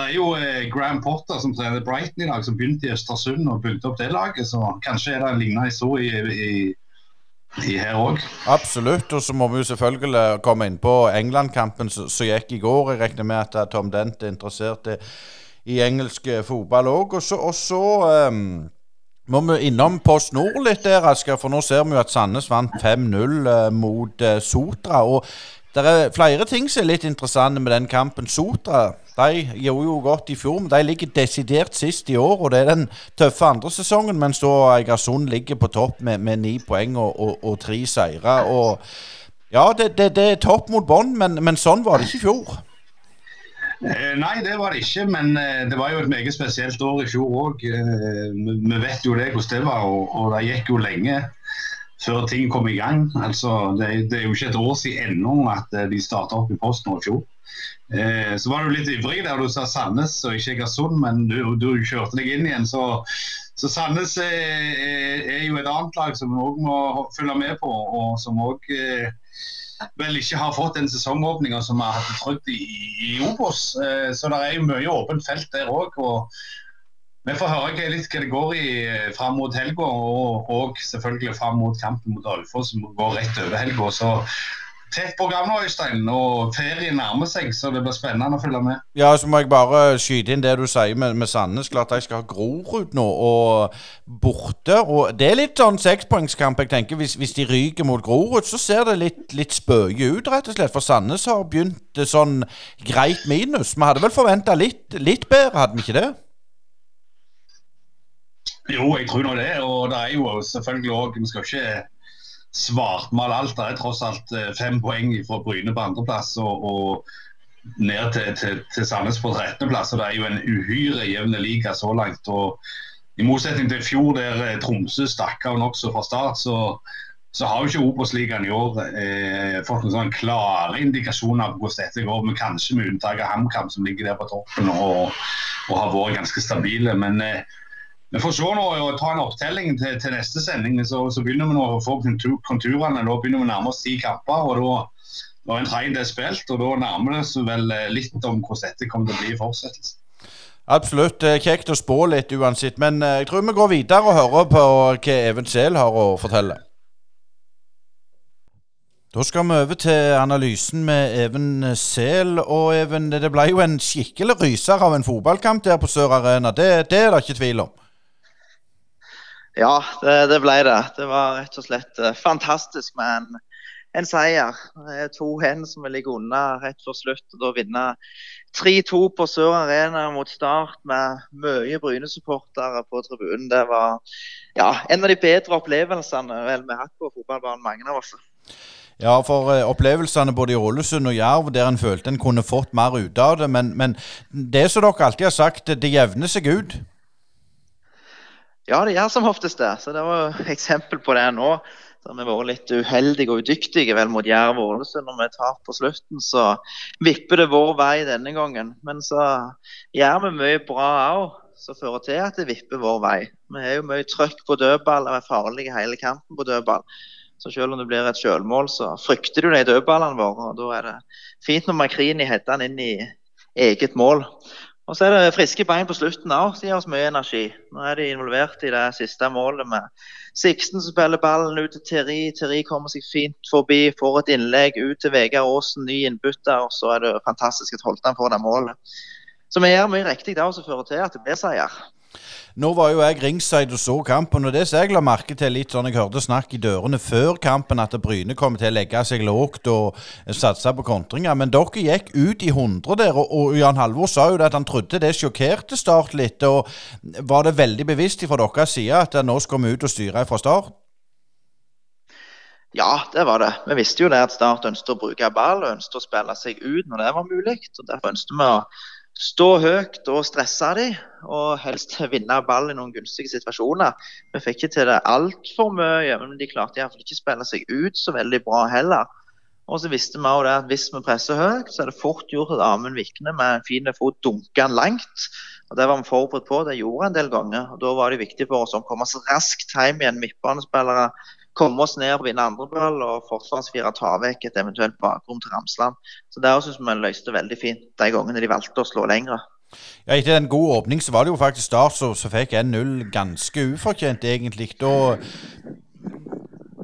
det er jo eh, Graham Potter som trener Brighton i dag, som begynte i Østersund og bygde opp det laget. Så kanskje er det en lignende historie i, i, i her òg. Absolutt. Og så må vi jo selvfølgelig komme inn på England-kampen som gikk i går. Jeg regner med at Tom Dent er interessert i engelsk fotball òg. Og så, um, må vi innom Post Nord litt der, Asker. For nå ser vi jo at Sandnes vant 5-0 uh, mot Sotra. og det er flere ting som er litt interessante med den kampen. Sotra de gjorde jo godt i fjor, men de ligger desidert sist i år. og Det er den tøffe andre sesongen, mens da Egersund ligger på topp med, med ni poeng og, og, og tre seire. Og ja, det, det, det er topp mot bånn, men, men, sånn var det ikke i fjor. Eh, nei, det var det ikke, men eh, det var jo et meget spesielt år i fjor òg. Eh, vi vet jo det hvordan det var, og, og det gikk jo lenge før ting kom i gang. Altså, det, det, er jo ikke et år siden ennå at eh, de starta opp i Posten i fjor. Eh, så var du litt ivrig der du sa Sandnes og ikke Egersund, men du, du, kjørte deg inn igjen. Så, så Sandnes er, er, er, jo et annet lag som vi òg må følge med på, og som òg eh, vel ikke har fått den sesongåpninga som vi hatt trodd i, i Obos. Eh, så det er jo mye åpent felt der òg. Vi får høre litt hva det går i eh, fram mot helga, og, og, selvfølgelig fram mot kampen mot Alfoss, som går rett over helga. Så tett program nå, Øystein, og ferien nærmer seg, så det blir spennende å følge med. Ja, så må jeg bare skyte inn det du sier med, med Sandnes. Klart jeg skal ha Grorud nå, og borte. og Det er litt sånn sekspoengskamp. jeg tenker. Hvis, hvis, de ryker mot Grorud, så ser det litt, litt spøye ut, rett og slett. For Sandnes har begynt sånn greit minus. Vi hadde vel forventa litt, litt bedre, hadde vi ikke det? Jo, jeg tror nå det. Og det er jo selvfølgelig òg Vi skal ikke svartmale alt. Det er tross alt eh, fem poeng fra Bryne på andreplass og, og ned til, til, til Sandnes på 13.-plass. Det er jo en uhyre jevn liga så langt. og I motsetning til i fjor, der eh, Tromsø stakk av nokså fra start, så, så har jo ikke Obos-ligaen i år eh, fått noen sånn klare indikasjoner på hvordan dette går. Men kanskje med unntak av HamKam, som ligger der på toppen og, og har vært ganske stabile. men eh, vi får se nå og ta en opptelling til, til neste sending. Så, så, begynner vi nå å få konturene. Da begynner vi å nærme oss ti kamper. og da når en tredjedel er spilt, og da nærmer det seg vel eh, litt om hvordan dette kommer til å bli i fortsettelsen. Absolutt. Kjekt å spå litt uansett. Men eh, jeg tror vi går videre og hører på hva Even Sehl har å fortelle. Da skal vi over til analysen med Even Sehl. Og Even, det ble jo en skikkelig ryser av en fotballkamp der på Sør Arena. Det, det er det ikke tvil om. Ja, det, det, ble det. Det var rett og slett uh, fantastisk med en, en seier. Det er to hen som vil ligge unna rett før slutt. og Da vinne 3-2 på Sør Arena mot Start med mye Bryne-supportere på tribunen. Det var ja, en av de bedre opplevelsene vel, vi har hatt på fotballbanen, mange av oss. Ja, for uh, opplevelsene både i Ålesund og Jerv, der en følte en kunne fått mer ut av det. Men, men det som dere alltid har sagt, det jevner seg ut. Ja, det gjør som oftest det. Så det var eksempel på det nå. Så vi har vært litt uheldige og udyktige vel mot Jerv og Ålesund. Når vi tar på slutten, så vipper det vår vei denne gangen. Men så gjør vi mye bra òg, som fører til at det vipper vår vei. Vi har jo mye trøkk på dødball og er farlige hele kampen på dødball. Så selv om det blir et selvmål, så frykter du de dødballene våre. og Da er det fint når Makrini heter den inn i eget mål. Og så er det friske bein på slutten òg, som gir oss mye energi. Nå er de involvert i det siste målet med Sixten som spiller ballen ut til Terri. Terri kommer seg fint forbi, får et innlegg ut til Vegard Aasen, ny innbytter. Og så er det fantastisk at Holtan får det målet. Så vi gjør mye riktig der som fører til at det blir seier. Nå var jo jeg ringside og så kampen, og det som jeg la merke til litt sånn jeg hørte snakk i dørene før kampen, at Bryne kom til å legge seg lågt og satse på kontringer. Men dere gikk ut i 100 der, og Jan Halvor sa jo at han trodde det sjokkerte Start litt. og Var det veldig bevisst fra deres side at nå skal vi ut og styre fra start? Ja, det var det. Vi visste jo det at Start ønsket å bruke ball og ønsket å spille seg ut når det var mulig. og Derfor ønsket vi å stå høyt og stresse dem, og helst vinne ball i noen gunstige situasjoner. Vi fikk ikke til det altfor mye, men de klarte iallfall ikke å spille seg ut så veldig bra heller. Og så visste vi også det at hvis vi presser høyt, så er det fort gjort at Amund Vikne med en fin fot dunker han langt. Og Det var vi forberedt på, det gjorde han en del ganger. og Da var det viktig for oss å komme så raskt hjem igjen, midtbanespillere komme oss ned og vinne andreball, og forsvarsfire ta vekk et eventuelt bakrom til Ramsland. Så Der syns vi løste veldig fint de gangene de valgte å slå lengre. Ja, Etter en god åpning så var det jo faktisk Start som fikk 1-0 ganske ufortjent, egentlig. Da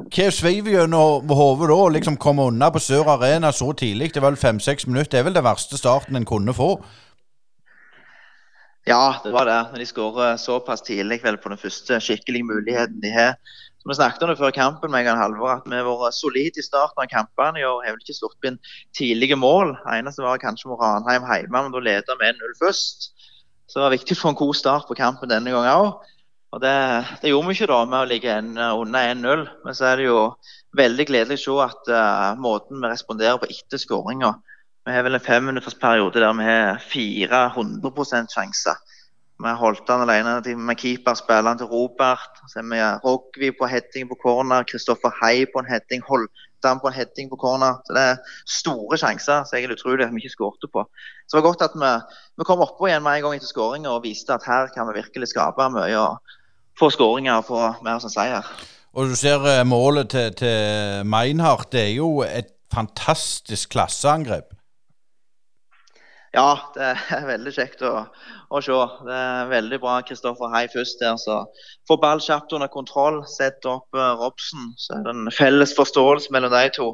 Hva sveiver gjennom hodet da? Liksom komme unna på Sør Arena så tidlig. Det var vel fem-seks minutter. Det er vel det verste starten en kunne få? Ja, det var det. Når de skårer såpass tidlig vel på den første skikkelige muligheten de har. Vi snakket om det før kampen med en gang Halvor, at vi har vært solide i starten av kampene i år. Har vel ikke sluppet inn tidlige mål. Eneste var kanskje mot Ranheim hjemme, men da leda vi 1-0 først. Så det var viktig å få en god start på kampen denne gangen òg. Og det, det, gjorde vi ikke da med å ligge en, under 1-0. Men så er det jo veldig gledelig å se at uh, måten vi responderer på etter skåringa vi har vel en femminuttersperiode der vi har 400% sjanse. Vi holdt han alene med keeperspilleren til Robert. Så vi Rogvi på heading på corner, Kristoffer Hei på en heading, holdt på en heading på corner. Så det er store sjanser så jeg er utrolig at vi ikke skårte på. Så det var godt at vi, vi kom oppå igjen med en gang etter skåringa og viste at her kan vi virkelig skape mye og få skåringer og få mer som seier. Og du ser eh, målet til, til Meinhardt. Det er jo et fantastisk klasseangrep. Ja, det er veldig kjekt å, å se. Det er veldig bra Kristoffer Hei først der. Så får ball kjapt under kontroll, setter opp uh, Robson. Så er det en felles forståelse mellom de to.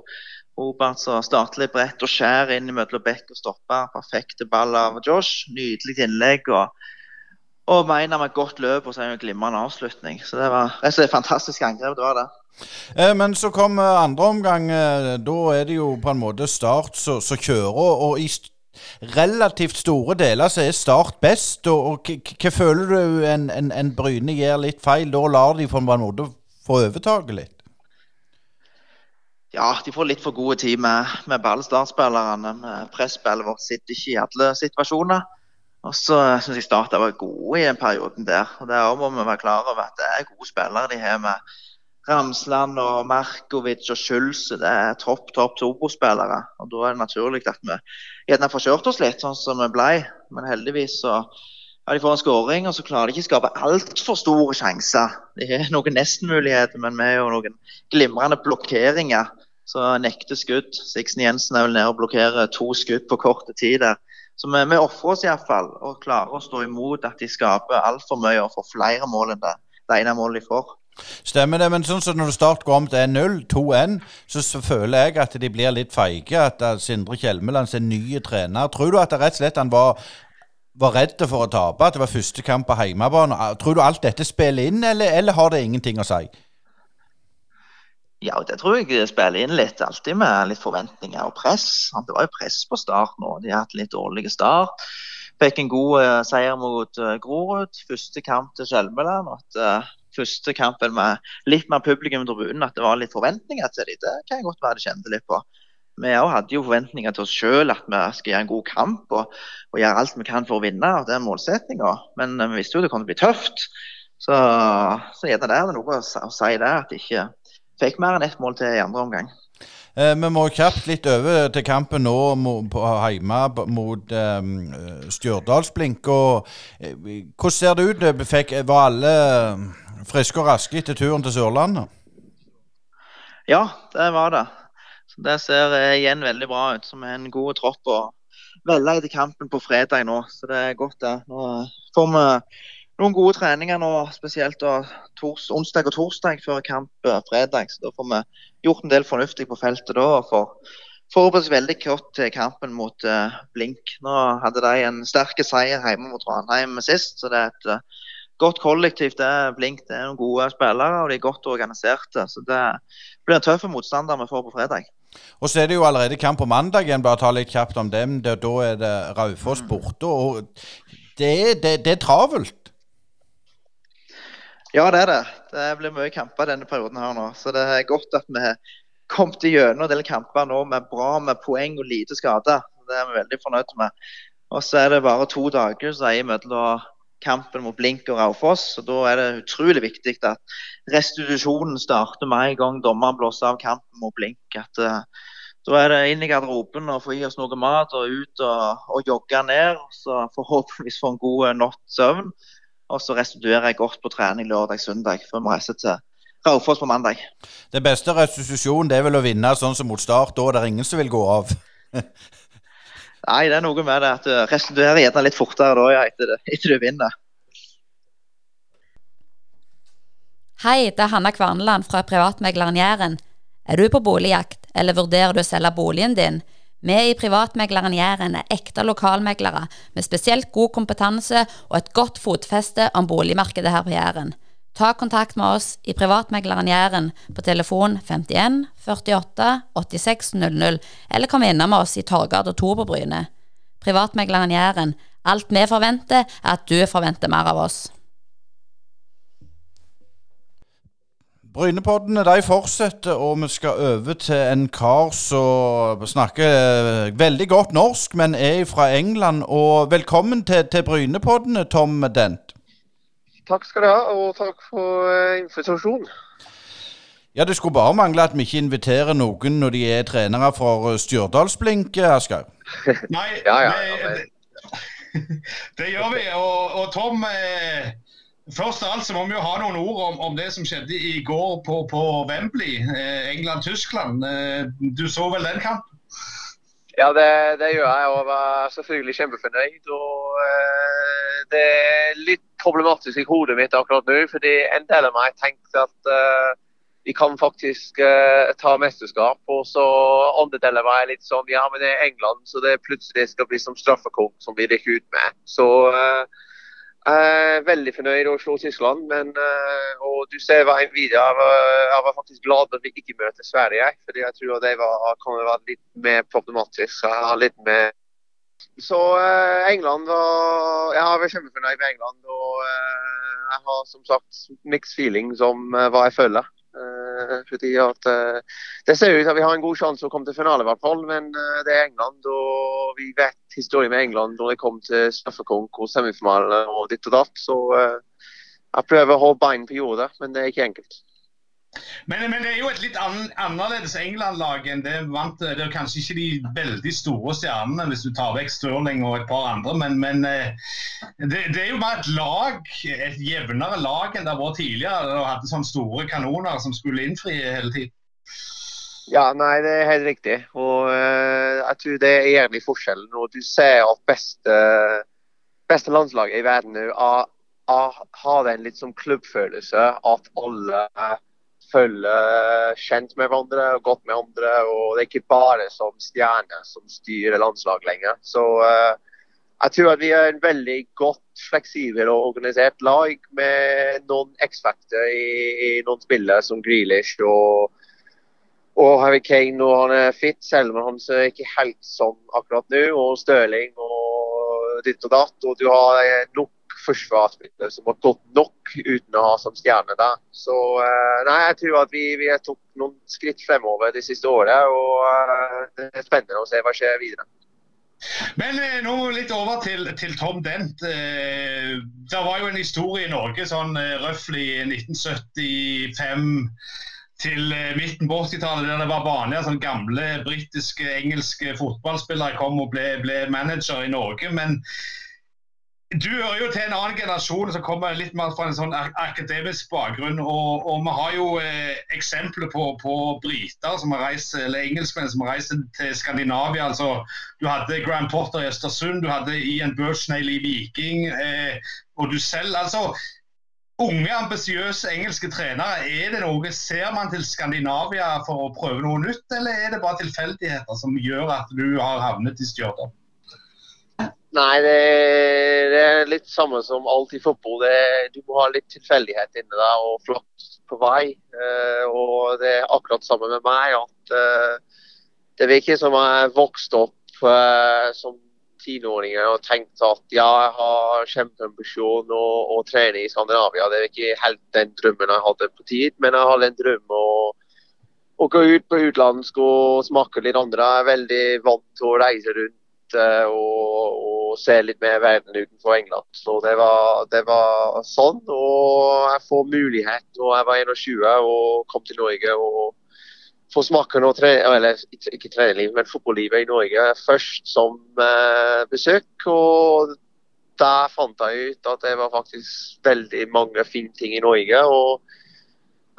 Robert så starter litt bredt og skjærer inn mellom bekk og stopper. Perfekte ball av Josh. Nydelig innlegg. og og mener med godt løp og så er det en glimrende avslutning. Så det var et fantastisk angrep. det var det. Eh, men så kom andre omgang. Eh, da er det jo på en måte Start som kjører. Og i relativt store deler så er Start best. og, og Hva føler du en, en, en, Bryne gjør litt feil? Da lar de på en måte få overtaket litt? Ja, de får litt for gode tid med, med ballstartspillerne. Presspillet vårt sitter ikke i alle situasjoner. Og så syns jeg Start var gode i den perioden der. og Der må vi være klar over at det er gode spillere de har med Ramsland og Markovic og Schulze det er topp topp Tobo-spillere. og Da er det naturlig at vi gjerne får kjørt oss litt, sånn som vi ble. Men heldigvis så ja, de får en skåring, og så klarer de ikke å skape altfor store sjanser. De har noen nestenmuligheter, men vi har noen glimrende blokkeringer. Så nekter skudd. Sixten Jensen er vel nede og blokkerer to skudd på kort tid der. Så vi, vi ofrer oss iallfall og klarer å stå imot at de skaper altfor mye og får flere mål enn det, det ene målet de får. Stemmer det, men sånn som når Start går om til 1-0, 2-1, så, så, føler jeg at de blir litt feige. At Sindre Kjelmeland er ny trener. Tror du at det rett og slett han var, var redd for å tape? At det var første kamp på hjemmebane? Tror du alt dette spiller inn, eller, eller har det ingenting å si? Ja, det tror jeg spiller inn litt. Alltid med litt forventninger og press. Det var jo press på start nå. De har hatt litt dårlig start. Fikk en god uh, seier mot uh, Grorud. Første kamp til Skjelmeland. At uh, første kampen med litt mer publikum tribunen, at det var litt forventninger til dem. Det kan jeg godt være det kjente litt på. Vi hadde jo forventninger til oss sjøl at vi skal gjøre en god kamp og, og, gjøre alt vi kan for å vinne. og Det er målsettinga. Men eh, vi visste jo det kom til å bli tøft. Så, så gjerne det er noe å si der, at de ikke fikk mer enn ett mål til i andre omgang. Eh, vi må kjapt litt over til kampen nå på hjemme mot eh, Stjørdalsblink. Og, hvordan ser det ut? Var alle friske og raske etter turen til Sørlandet? Ja, det var det. Så Det ser igjen veldig bra ut. Som en god tropp. og Veldig i kampen på fredag nå, så det er godt, det. Nå får vi noen gode treninger nå, spesielt da, tors, onsdag og torsdag før kamp uh, fredag. Så Da får vi gjort en del fornuftig på feltet da. og får forberedt veldig godt til kampen mot uh, Blink. Nå hadde de en sterk seier hjemme mot Ranheim sist, så det er et uh, godt kollektivt. det er Blink det er noen gode spillere, og de er godt organiserte. Så det blir en tøff motstander vi får på fredag. Og så er det jo allerede kamp på mandag igjen. Bare ta litt kjapt om dem. Da er det Raufoss borte. og det, det, det er travelt. Ja, det er det. Det blir mye kamper denne perioden her nå. Så det er godt at vi har kommet gjennom en del kamper nå med bra med poeng og lite skade. Det er vi veldig fornøyd med. Og så er det bare to dager så er mellom kampen mot Blink og Raufoss. og Da er det utrolig viktig at restitusjonen starter med en gang dommeren blåser av kampen mot Blink. At, uh, da er det inn i garderoben og få i oss noe mat og ut og, og jogge ned. Så forhåpentligvis få en god natts natt søvn. Og så restituerer jeg godt på trening lørdag-søndag før vi reiser til Raufoss på mandag. Det beste restitusjonen det er vel å vinne sånn som mot start. Da er ingen som vil gå av. Nei, det er noe med det at du restituerer gjerne litt fortere da, etter, etter du vinner. Hei, det er Hanna Kvarneland fra Privatmegleren Jæren. Er du på boligjakt, eller vurderer du å selge boligen din? Vi i Privatmegleren Jæren er ekte lokalmeglere med spesielt god kompetanse og et godt fotfeste om boligmarkedet her på Jæren. Ta kontakt med oss i Privatmegleren Jæren på telefon 51 48 86 00, eller kom innom oss i Torgata 2 på Bryne. Privatmegleren Jæren. Alt vi forventer, er at du forventer mer av oss. Brynepoddene de fortsetter, og vi skal over til en kar som snakker veldig godt norsk, men er fra England. Og velkommen til, til Brynepoddene, Tom Dent. Takk skal du ha, og takk for uh, invitasjonen. Ja, Det skulle bare mangle at vi ikke inviterer noen når de er trenere for Stjørdalsblink, Asgeir. Nei, Ja, ja, det, ja, det, det gjør vi. Og, og Tom, eh, først av alt så må vi jo ha noen ord om, om det som skjedde i går på, på Wembley, eh, England-Tyskland. Eh, du så vel den kampen? Ja, det, det gjør jeg, og var selvfølgelig kjempefornøyd. Og eh, det er litt problematisk i hodet mitt akkurat nå, fordi en del av meg tenkte at uh, vi kan faktisk uh, ta mesterskap. Og så andre deler meg er litt sånn ja, men det er England, så det plutselig skal bli som straffekonk som vi rykker ut med. Så uh, jeg er veldig fornøyd å slå Tyskland, men uh, og du ser hva en video, jeg var, jeg var faktisk glad at vi ikke møter Sverige. fordi jeg tror det var, kan være litt mer problematisk. Jeg har litt mer så eh, England var Jeg har vært kjempefornøyd med England. Og eh, jeg har som sagt mixed feelings om eh, hva jeg føler. Fordi at Det ser ut at vi har en god sjanse å komme til finale, i hvert fall. Men det er England, og vi vet historien med England når det kom til straffekonk og semifinale og ditt og datt. Så jeg prøver å holde bein på jorda, men det er ikke enkelt. Men, men det er jo et litt an, annerledes England-lag enn det vant. Det er kanskje ikke de veldig store stjernene, hvis du tar vekk Stirling og et par andre, men, men eh, det, det, er jo bare et lag, et jevnere lag enn det vært tidligere. Og hadde sånne store kanoner som skulle innfri hele tiden. Ja, nei, det er helt riktig. Og uh, jeg tror det er egentlig forskjellen. Og du ser at beste, beste landslaget i verden nå har, den en litt sånn klubbfølelse. At alle følger kjent med hverandre og godt med andre. Og det er ikke bare som stjerne som styrer landslag lenger. Så eh, jeg tror at vi er en veldig godt fleksibel og organisert lag med noen X-faktor i, i, noen spillere som Grealish og, og Harry Kane når han er fit, selv om han ser ikke helt sånn akkurat nå. Og Stirling og ditt og datt. Og du har nok forsvarsspillere som har gått nok uten å ha som stjerne Da. Så eh, nei, jeg tror at vi, vi har tok noen skritt fremover de siste året. Og eh, det er spennende å se hva skjer videre. Men eh, nå litt over til, til Tom Dent. Eh, det var jo en historie i Norge sånn eh, røftlig 1975 til eh, midten på 80-tallet, der det var vanlig at sånn gamle britiske, engelske fotballspillere kom og ble, ble manager i Norge. men du hører jo til en annen generasjon som kommer litt mer fra en sånn akademisk bakgrunn. Og, og vi har jo eh, eksempler på, på briter som har reist, eller engelskmenn som har reist til Skandinavia. altså Du hadde Grand Potter i Østersund, du hadde Ian Birchnail i Viking. Eh, og du selv. altså Unge, ambisiøse engelske trenere, er det noe, ser man til Skandinavia for å prøve noe nytt, eller er det bare tilfeldigheter som gjør at du har havnet i Stjørdal? Nei, det, det, er litt samme som alt i fotball. Det, du må ha litt tilfeldighet inni deg og flaks på vei. Uh, og det er akkurat samme med meg. at uh, Det virker som jeg vokste opp uh, som tiåringer og tenkte at ja, jeg har kjempeambisjon og, og trener i Skandinavia. Det er ikke helt den drømmen jeg hadde på tid, men jeg hadde en drøm å, å gå ut på utenlandsk og smake litt andre. Jeg er veldig vant til å reise rundt og, og se litt mer verden utenfor England. Så det var, det var, sånn. Og jeg får mulighet Og jeg var 21 og kom til Norge og få smake noe tre, eller ikke trenerliv, men fotballivet i Norge først som eh, besøk. Og der fant jeg ut at det var faktisk veldig mange fine ting i Norge. Og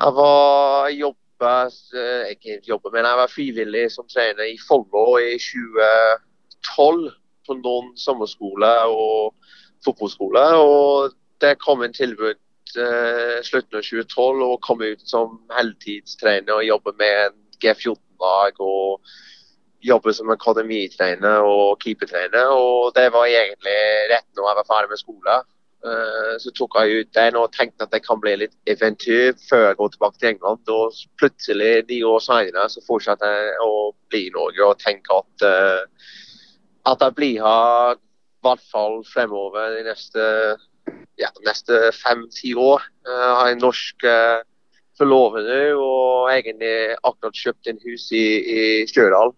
jeg var jobb ikke jobba, men jeg var frivillig som trener i Follo i 20 tolv på noen sommerskole og fotballskole. Og det kom en tilbud eh, slutten av 2012 og kom ut som heltidstrener og jobbe med en G14-lag og jobbe som akademitrener og keepertrener. Og det var egentlig rett når jeg var ferdig med skolen. Uh, så tok jeg ut den og tenkte at det kan bli litt eventyr før jeg går tilbake til England. Og plutselig, ni år senere, så fortsatte jeg å bli i Norge og tenke at, uh, at jeg blir her i hvert fall fremover de neste, ja, neste fem-ti år. Jeg har en norsk uh, forlovede og egentlig akkurat kjøpt en hus i, i Stjørdal.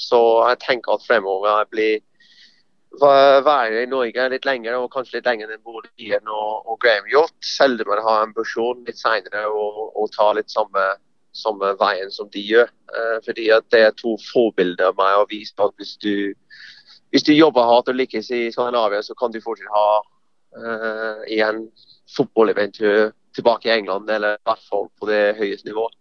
så jeg tenker at fremover jeg blir være i Norge litt lenger, og kanskje litt lenger enn både Ian og, og Graham Yacht. Selv om man har ambisjon litt senere og ta litt samme, samme, veien som de gjør. Uh, fordi at det er to forbilder av meg å vise at hvis du, hvis du jobber hardt og lykkes i Skandinavia, så kan du fortsatt ha uh, igjen fotballeventyr tilbake i England, eller i hvert fall på det høyeste nivået.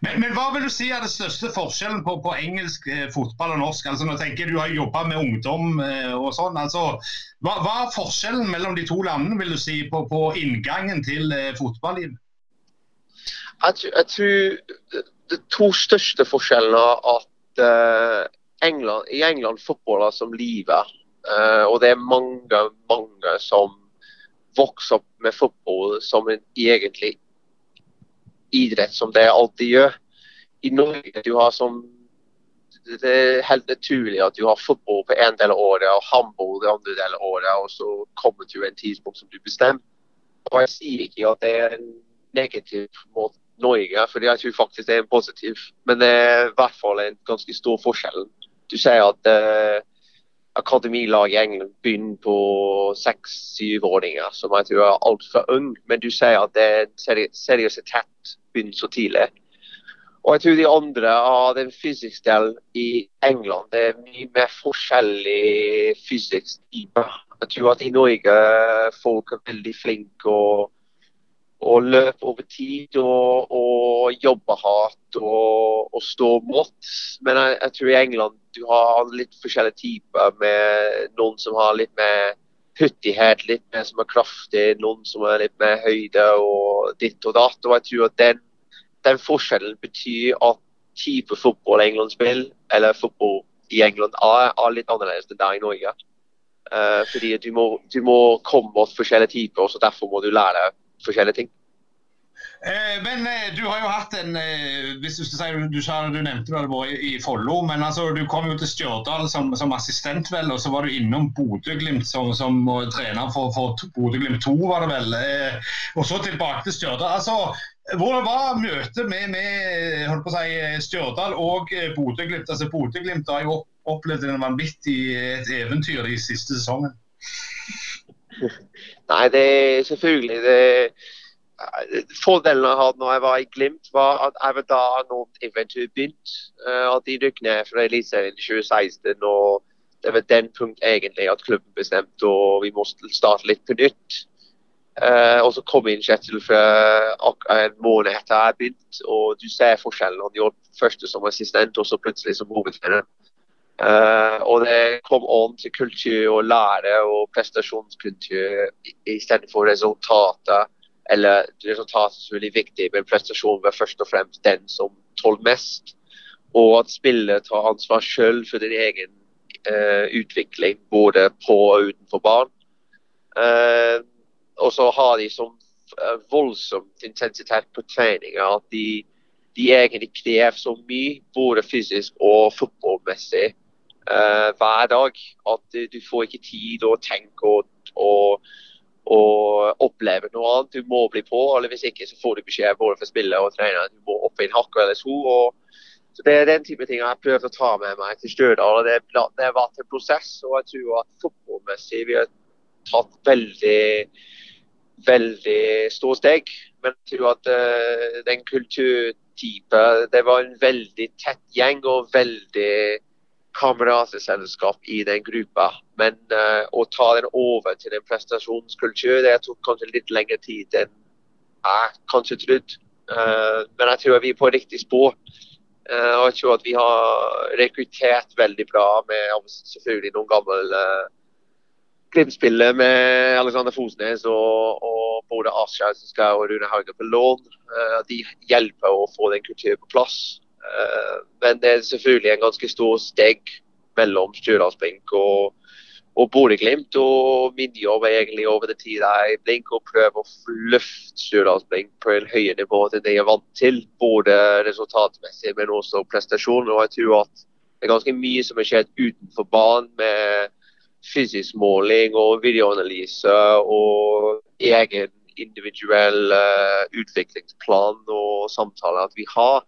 Men, men, hva vil du si er det største forskjellen på, på engelsk eh, fotball og norsk? Altså, nå tenker Du har jobba med ungdom eh, og sånn. Altså, hva, hva, er forskjellen mellom de to landene vil du si, på, på inngangen til eh, fotballiv? Jeg, jeg, tror de to største forskjellene at uh, England, i England fotball er som livet. Uh, og det er mange, mange som vokser opp med fotball som en egentlig idrett som det alltid gjør. I Norge du har som det er helt naturlig at du har fotball på en del av året og håndball det andre del av året, og så kommer du en tidspunkt som du bestemmer. Og Jeg sier ikke at det er en negativ mot Norge, for jeg tror faktisk det er en positiv. Men det er i hvert fall en ganske stor forskjell. Du sier at uh, akademilag i England begynner på seks-syvåringer, som jeg tror er altfor ung. Men du sier at er seriøsitet begynner så tidlig. Og jeg tror de andre av den fysikkdelen i England det er mye mer forskjellig fysikktype. Jeg tror at i Norge folk er veldig flinke og, og løpe over tid og, og jobbe hardt og, og stå mot. Men jeg, jeg, tror i England du har litt forskjellige typer med noen som har litt mer hurtighet, litt mer som er kraftig, noen som er litt mer høyde og ditt og datt. Og jeg tror at den, den forskjellen betyr at type fotball England spiller, eller fotball i England, er, er litt annerledes enn der i Norge. Uh, fordi du må, du må komme mot forskjellige typer, og så derfor må du lære forskjellige ting. Eh, men eh, du har jo hatt en eh, hvis Du skal si, du, sa, du nevnte du hadde vært i, Follo, men altså, du kom jo til Stjørdal som, som assistent, vel, og så var du innom Bodø-Glimt som, som trener for, for Bodø-Glimt 2, var det vel. og så tilbake til Stjørdal. Altså, hvordan var møtet med, med si, Stjørdal og Bodø-Glimt? Altså, Bodø-Glimt har jo opplevd en vanvittig et eventyr de siste sesongen. Nei, det er selvfølgelig det Fordelen jeg hadde når jeg var i Glimt, var at jeg var da når eventyret begynte. Uh, at de rykket ned fra Eliteserien i 2016. og Det var den punkt egentlig at klubben bestemte og vi måtte starte litt på nytt. Uh, og så kom inn Kjetil fra en måned etter jeg begynte, og du ser forskjellen. Han gjorde første som assistent, og så plutselig som hovedtrener. Uh, og det kom an til kultur og lære og prestasjonskultur istedenfor resultater eller resultatet er veldig viktig, men prestasjonen var først og fremst den som tåler mest. Og at spillet tar ansvar selv for din egen uh, utvikling, både på og utenfor barn. Uh, og så har de som voldsomt intensitet på treninga at de, de egentlig krever så mye, både fysisk og fotballmessig, hver dag. At du, får ikke tid å tenke og, og og oppleve noe annet. Du må bli på, eller hvis ikke så får du beskjed både fra spiller og treneren. Du må opp i en hakk eller to. Og, så Det er den type ting jeg har prøvd å ta med meg til Stjørdal. Det, det har vært en prosess, og jeg tror at fotballmessig vi har tatt veldig veldig store steg. Men jeg tror at uh, den kulturtype Det var en veldig tett gjeng og veldig kamerateselskap i den gruppa. Men uh, å ta den over til en prestasjonskultur, det tok kanskje litt lengre tid enn jeg kanskje trodde. Uh, men jeg tror vi er på riktig spor. Uh, og jeg tror at vi har rekruttert veldig bra med selvfølgelig noen gamle Glimt-spillere med Alexander Fosnes og, og både Asja og Rune Hauge på lån. De hjelper å få den kulturen på plass. Uh, men det er selvfølgelig en ganske stor steg mellom Stjørdalsblink og, og Bodø-Glimt. Og min jobb er egentlig over det tida i Blink å prøve å løfte Stjørdalsblink på en høyere nivå enn det jeg er vant til. Både resultatmessig, men også prestasjon. Og jeg tror at det er ganske mye som har skjedd utenfor banen. med fysisk måling og videoanalyse og egen individuell uh, utviklingsplan og samtaler at vi har,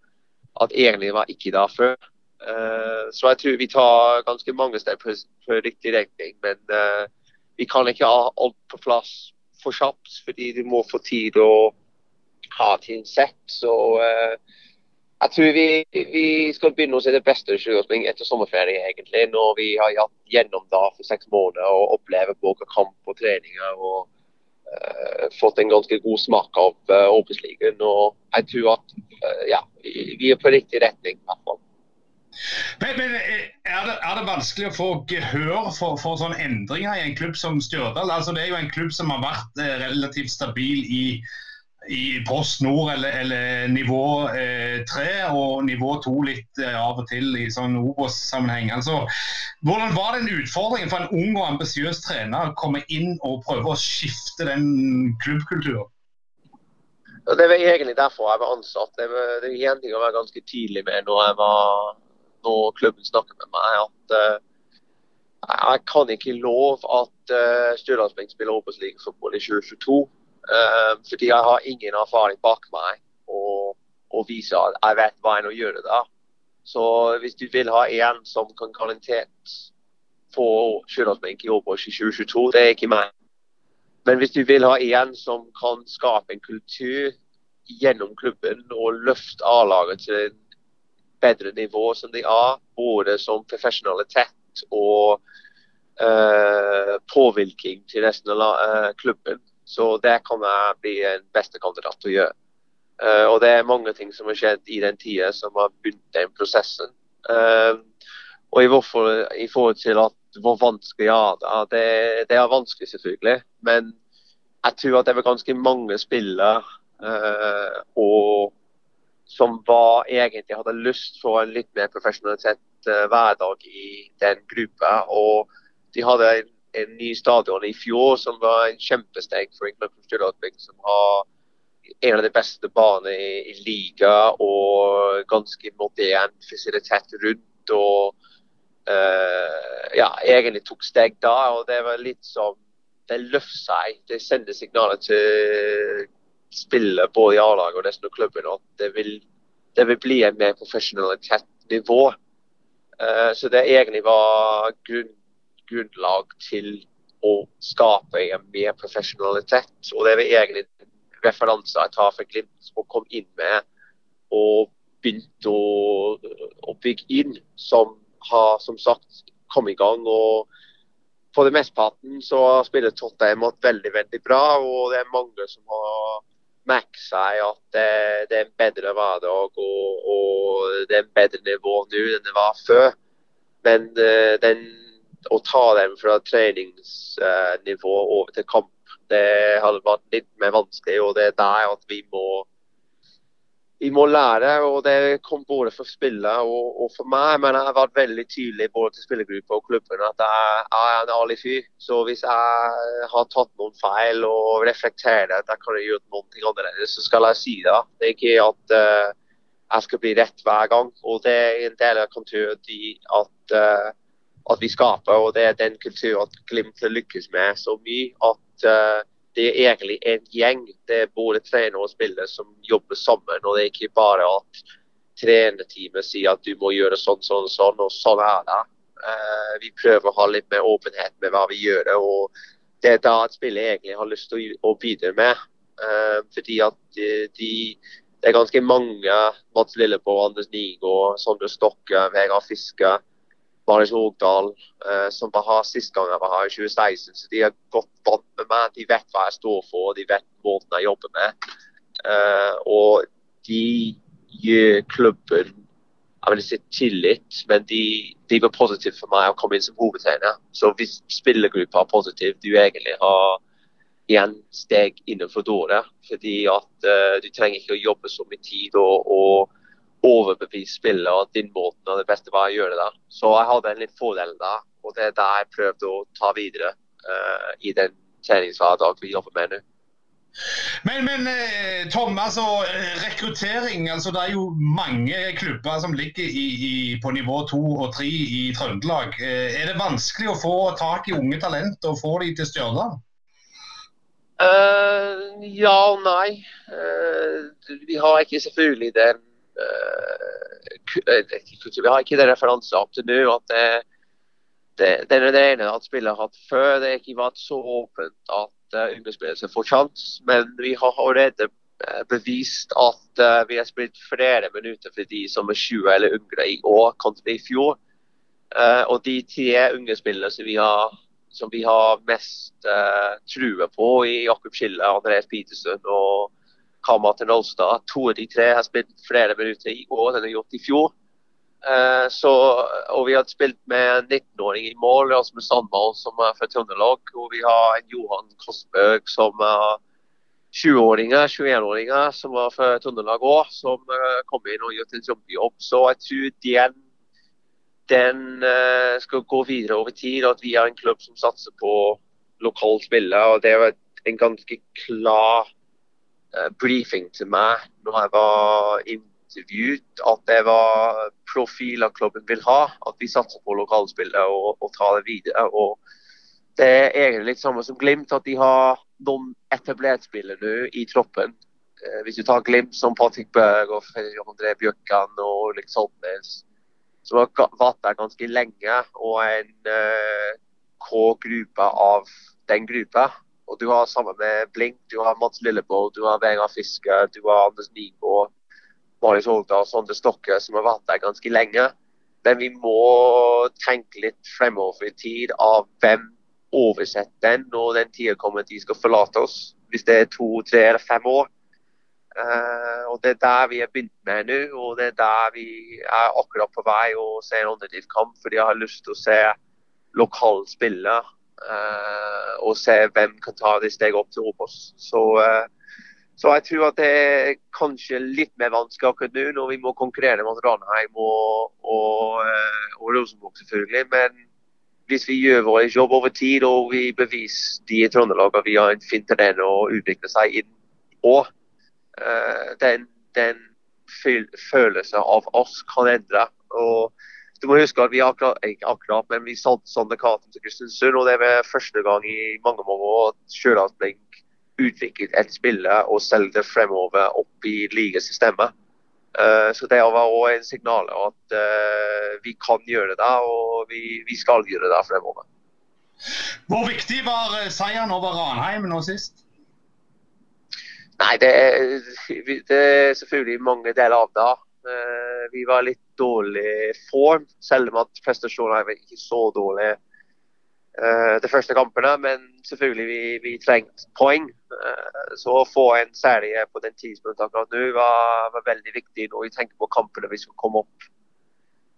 at egentlig var ikke der før. Uh, så jeg tror vi tar ganske mange steg på, riktig retning. Men uh, vi kan ikke ha alt på plass for kjapt, fordi du må få tid å ha ting sett. Så uh, jeg tror vi, vi, skal begynne å se det beste skiløping etter sommerferie, egentlig. Når vi har hatt gjennom da for seks måneder og oppleve både kamp og treninger. og fått en ganske god smak av uh, Obos-ligaen. Og jeg tror at uh, ja, vi er på riktig retning. i hvert fall. Men, men er, det, er, det, vanskelig å få gehør for, for sånne endringer i en klubb som Stjørdal? Altså, det er jo en klubb som har vært relativt stabil i i Post Nord eller, eller nivå eh, tre eh, og nivå to litt eh, av og til i sånn Obos-sammenheng. Altså, hvordan var den utfordringen for en ung og ambisiøs trener å komme inn og prøve å skifte den klubbkulturen? Det var egentlig derfor jeg var ansatt. Det var, det var en ting å være ganske tidlig med når, jeg var, når klubben snakket med meg. at uh, Jeg kan ikke love at uh, Stjørdalsblink spiller Obos-ligafotball i 2022. Uh, fordi jeg har ingen erfaring bak meg og, og viser at jeg vet hva jeg må gjøre da. Så hvis du vil ha en som kan garantert få sjølandsbenk i Obos i 2022, det er ikke meg. Men hvis du vil ha en som kan skape en kultur gjennom klubben og løfte A-laget til en bedre nivå som de er, både som profesjonalitet og uh, påvirkning til resten av uh, klubben, så det kan jeg bli en beste kandidat til å gjøre. Uh, og det er mange ting som har skjedd i den tida som har begynt den prosessen. Uh, og i, hvorfor, i, forhold til at hvor vanskelig ja, det, det er vanskelig selvfølgelig. Men jeg tror at det var ganske mange spillere uh, og som var, egentlig hadde lyst for en litt mer profesjonalisert hverdag i den gruppa. Og de hadde en en ny stadion i fjor som var en kjempesteg for England klubb som har en av de beste banene i, i liga og ganske moderne fasilitet rundt. og uh, ja, egentlig tok steg da. og Det var litt som Det løfter seg. Det sender signaler til spillet både i A-laget og resten av klubben at det vil, det vil bli en mer profesjonalitet nivå. Uh, så det egentlig var grunnen grunnlag til å skape en mer profesjonalitet. Og det er egentlig referanser jeg tar for Glimt og kom inn med og begynte å, å bygge inn, som har som sagt kommet i gang. og på det mesteparten så spiller Tottenham veldig veldig bra, og det er mange som har merket seg at det, det, er en bedre hverdag og, og, det er en bedre nivå nå enn det var før. Men uh, den å ta dem fra treningsnivå over til kamp, det hadde vært litt mer vanskelig. og Det er der at vi må, vi må lære. og Det kom både for spillet og, og, for meg. Men jeg har vært veldig tydelig både til spillergruppa og klubben at jeg, er en ærlig fyr. Så hvis jeg har tatt noen feil og reflekterer at jeg kan gjøre noen noe annerledes, så skal jeg si det. Det er ikke at uh, jeg skal bli rett hver gang. og Det er en del av kulturen at uh, at vi skaper. og Det er den kulturen at Glimt lykkes med så mye at uh, det er egentlig en gjeng. Det er både trener og spillere som jobber sammen. og Det er ikke bare at trenerteamet sier at du må gjøre sånn, sånn, sånn, og sånn er det. Uh, vi prøver å ha litt mer åpenhet med hva vi gjør. og Det er da at spillet egentlig har lyst til å, å bidra med. Uh, fordi at de, de det er ganske mange, Mats Lilleborg, Anders Nygård, Sondre Stokke, Vegard Fiske, Marius Hogdal, eh, som bare har sist gang jeg var her i 2016. Så de har godt vant med meg. De vet hva jeg står for, og de vet måten jeg jobber med. Eh, og de gjør klubben jeg vil si tillit, men de, de var positive for meg å komme inn som hovedtrener. Så hvis spillergruppa er positiv, du egentlig har igjen steg innenfor døra. Fordi at uh, du trenger ikke å jobbe så mye tid og, og overbevise spillere at din måte er det beste var å gjøre det. Så jeg hadde en litt fordel der, og det er det jeg prøvde å ta videre uh, i den treningshverdagen vi jobber med nå. Men, men Thomas, Tom, altså rekruttering. altså Det er jo mange klubber som ligger i, i, på nivå to og tre i Trøndelag. Eh, er det vanskelig å få tak i unge talent og få dem til Stjørdal? Uh, ja og nei. Uh, vi har ikke selvfølgelig den Vi har ikke den referansen opp til nå at det, det, det er det ene at spillet har hatt før. Det har ikke vært så åpent at uh, ungdomsspillere får sjanse. Men vi har allerede bevist at uh, vi har spilt flere minutter for de som er 20 eller yngre i år kontra i fjor. Uh, og de tre unge spillerne som vi har, som vi har mest uh, trua på i Jakob Schille, Andreas Petersen og Karl til Rolstad. to av de tre har spilt flere minutter i år enn de har gjort i fjor. Uh, så, og vi har spilt med en 19-åring i mål, Rasmus Sandvold, som er fra Trøndelag. Og vi har en Johan Kostbøg som er 20-åringer, 21-åringer, som var fra Trøndelag òg, som uh, kom inn og gjort en kjempejobb. Så jeg tror den, den uh, skal gå videre over tid. At vi er en klubb som satser på lokalt spille. og Det er en ganske klar briefing til meg når jeg var intervjuet at det var profiler klubben vil ha. At vi satser på lokalspillet og, og tar det videre. og Det er egentlig litt samme som Glimt, at de har noen etablerte spillere nå i troppen. Eh, hvis du tar Glimt som Patrick Berg og André Bjørkan og Ulrik Saltnes, som har vært der ganske lenge, og en uh, K-gruppe av den gruppa. Og du har sammen med Blink, du har Mats Lilleboe, du har Vegard Fiske, du har Anders Nygaard. Marius Holta og Sondre Stokke, som har vært der ganske lenge. Men vi må tenke litt fremover i tid av hvem oversetter den når den tida kommer at de skal forlate oss. Hvis det er to, tre eller fem år. Uh, og Det er der vi har begynt med nå, og det er der vi er akkurat på vei å se en underdiv kamp. Fordi jeg har lyst til å se lokale spillere og se hvem kan ta det steget opp til Obos. Så uh, så jeg tror at det er kanskje litt mer vanskelig akkurat nå, når vi må konkurrere mot Ranheim og, og, eh, og Rosenborg, selvfølgelig. Men hvis vi gjør vår jobb over tid og vi beviser de i Trøndelag at vi har en fin trener å utvikle seg inn og den, den følelsen av oss kan endre. Og du må huske at vi akkurat, ikke akkurat, men vi solgte sånne Katem til Kristiansund, og det var første gang i mange mange år at Blink utviklet et spille og solgte det fremover opp i ligasystemet. Uh, så Det var også en signal at uh, vi kan gjøre det, og vi, vi, skal gjøre det fremover. Hvor viktig var eh, seieren over Ranheim nå sist? Nei, det er, det er selvfølgelig mange deler av det. Vi var litt dårlig form, selv om at prestasjonene var ikke så dårlige uh, de første kampene. Men selvfølgelig vi, vi trengte poeng. Uh, så å få en serie på den tidspunktet akkurat nå var, var, veldig viktig når vi tenker på kampene vi skal komme opp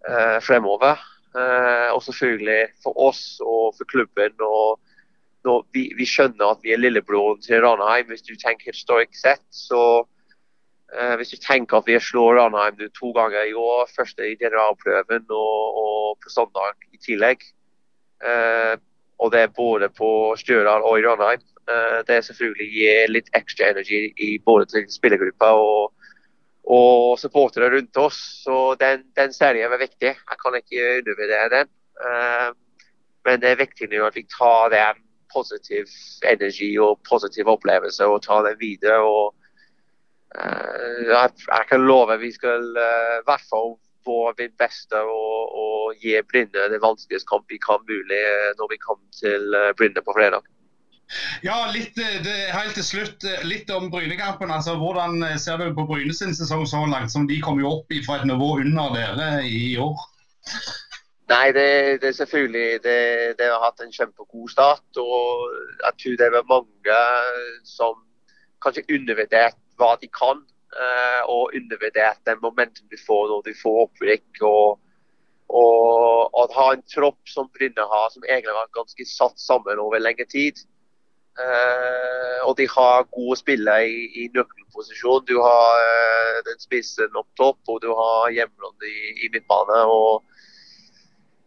uh, fremover. og selvfølgelig for oss og for klubben. og vi, vi, skjønner at vi er lillebroren til Ranheim. Hvis du tenker historisk sett, så hvis du tenker at vi slår Ranheim to ganger i år, første i generalprøven og, og på søndag i tillegg, eh, og det er både på Stjørdal og i Ranheim. eh, det selvfølgelig gir litt ekstra energi i både til spillergruppa og, og supportere rundt oss. Så den, den serien er viktig. Jeg kan ikke undervurdere den. Eh, men det er viktig nå at vi tar den positiv energi og positiv opplevelse og tar den videre. og jeg, jeg, kan love vi skal i hvert fall få mitt beste og, og gi Brynne den vanskeligste kamp vi kan mulig eh, når vi kommer til eh, Brynne på fredag. Ja, litt, eh, det, helt til slutt, litt om Brynekampen. Altså, hvordan ser du på Bryne sin sesong så langt, som de kom jo opp fra et nivå under dere i år? Nei, det, det er selvfølgelig det, det, har hatt en kjempegod start. og Jeg tror det er mange som kanskje undervurdert hva de kan. eh, og undervurdert den momentum du får når du får opprykk. og og å ha en tropp som Brynne har, som egentlig har vært ganske satt sammen over lengre tid. Eh, og de har gode spillere i, i nøkkelposisjon. Du har eh, den spissen opp topp, og du har hjemlandet i, i midtbane. og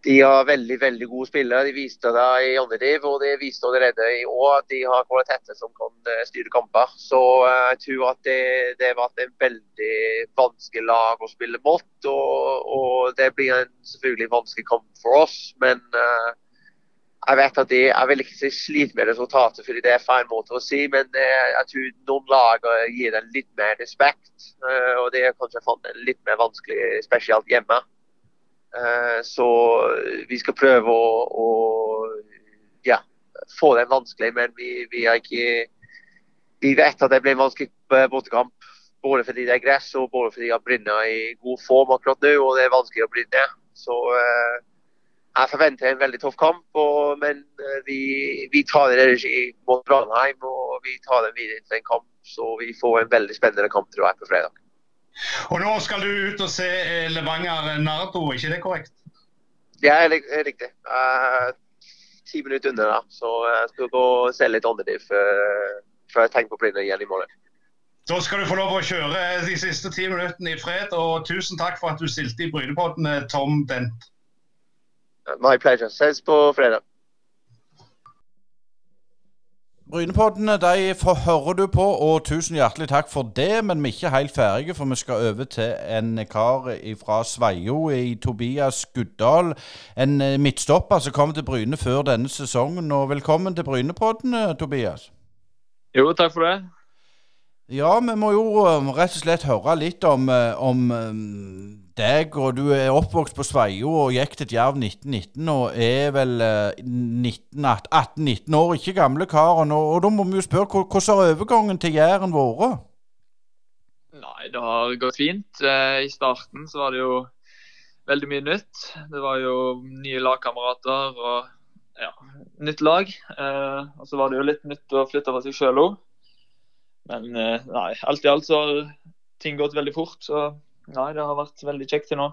de har veldig veldig gode spillere. De viste det i div, og de viste allerede i år at de har kvaliteter som kan uh, styre kamper. Så jeg tror at det, det har vært en veldig vanskelig lag å spille mot. Og, og det blir en selvfølgelig vanskelig kamp for oss. men jeg vet at de, jeg vil ikke slite med resultatet, fordi det er feil måte å si, men uh, jeg tror noen lag gir dem litt mer respekt. uh, og det er kanskje litt mer vanskelig, spesielt hjemme. Eh, så vi skal prøve å, å ja, få den vanskelig, men vi, vi, ikke, vi vet at det blir en vanskelig bortekamp. Både fordi det er gress og både fordi han brenner i god form akkurat nå, og det er vanskelig å brenne. Så jeg forventer en veldig tøff kamp, og, men eh, vi, vi tar det regi mot Brannheim og vi tar den videre til en kamp. Så vi får en veldig spennende kamp tror jeg, på fredag. Og Nå skal du ut og se eh, Levanger Nardo, ikke det korrekt? Det er riktig. Uh, ti minutter under, da. Så jeg skal gå og se litt andrediv før jeg tenker på å Blinne igjen i morgen. Da skal du få lov å kjøre de siste ti minuttene i fred, og tusen takk for at du stilte i Brynepodden, Tom Dent. My pleasure. Ses på fredag. Brynepoddene de hører du på, og tusen hjertelig takk for det. Men vi er ikke helt ferdige, for vi skal over til en kar fra Sveio i Tobias Guddal. En eh, midtstopper som kommer til Bryne før denne sesongen. Og velkommen til Brynepoddene, Tobias. Jo, takk for det. Ja, vi må jo eh, rett og slett høre litt om, eh, om deg, og du er oppvokst på Sveio og gikk til Djerv 1919 og er vel 18-19 år, ikke gamle karen. Og, og, da må vi jo spørre, hvordan har overgangen til Jæren vært? Nei, det har gått fint. Eh, I starten så var det jo veldig mye nytt. Det var jo nye lagkamerater og ja, nytt lag. Eh, og så var det jo litt nytt å flytte for seg sjøl òg. Men eh, nei, alt i alt så har ting gått veldig fort. så Nei, det har vært veldig kjekt til nå.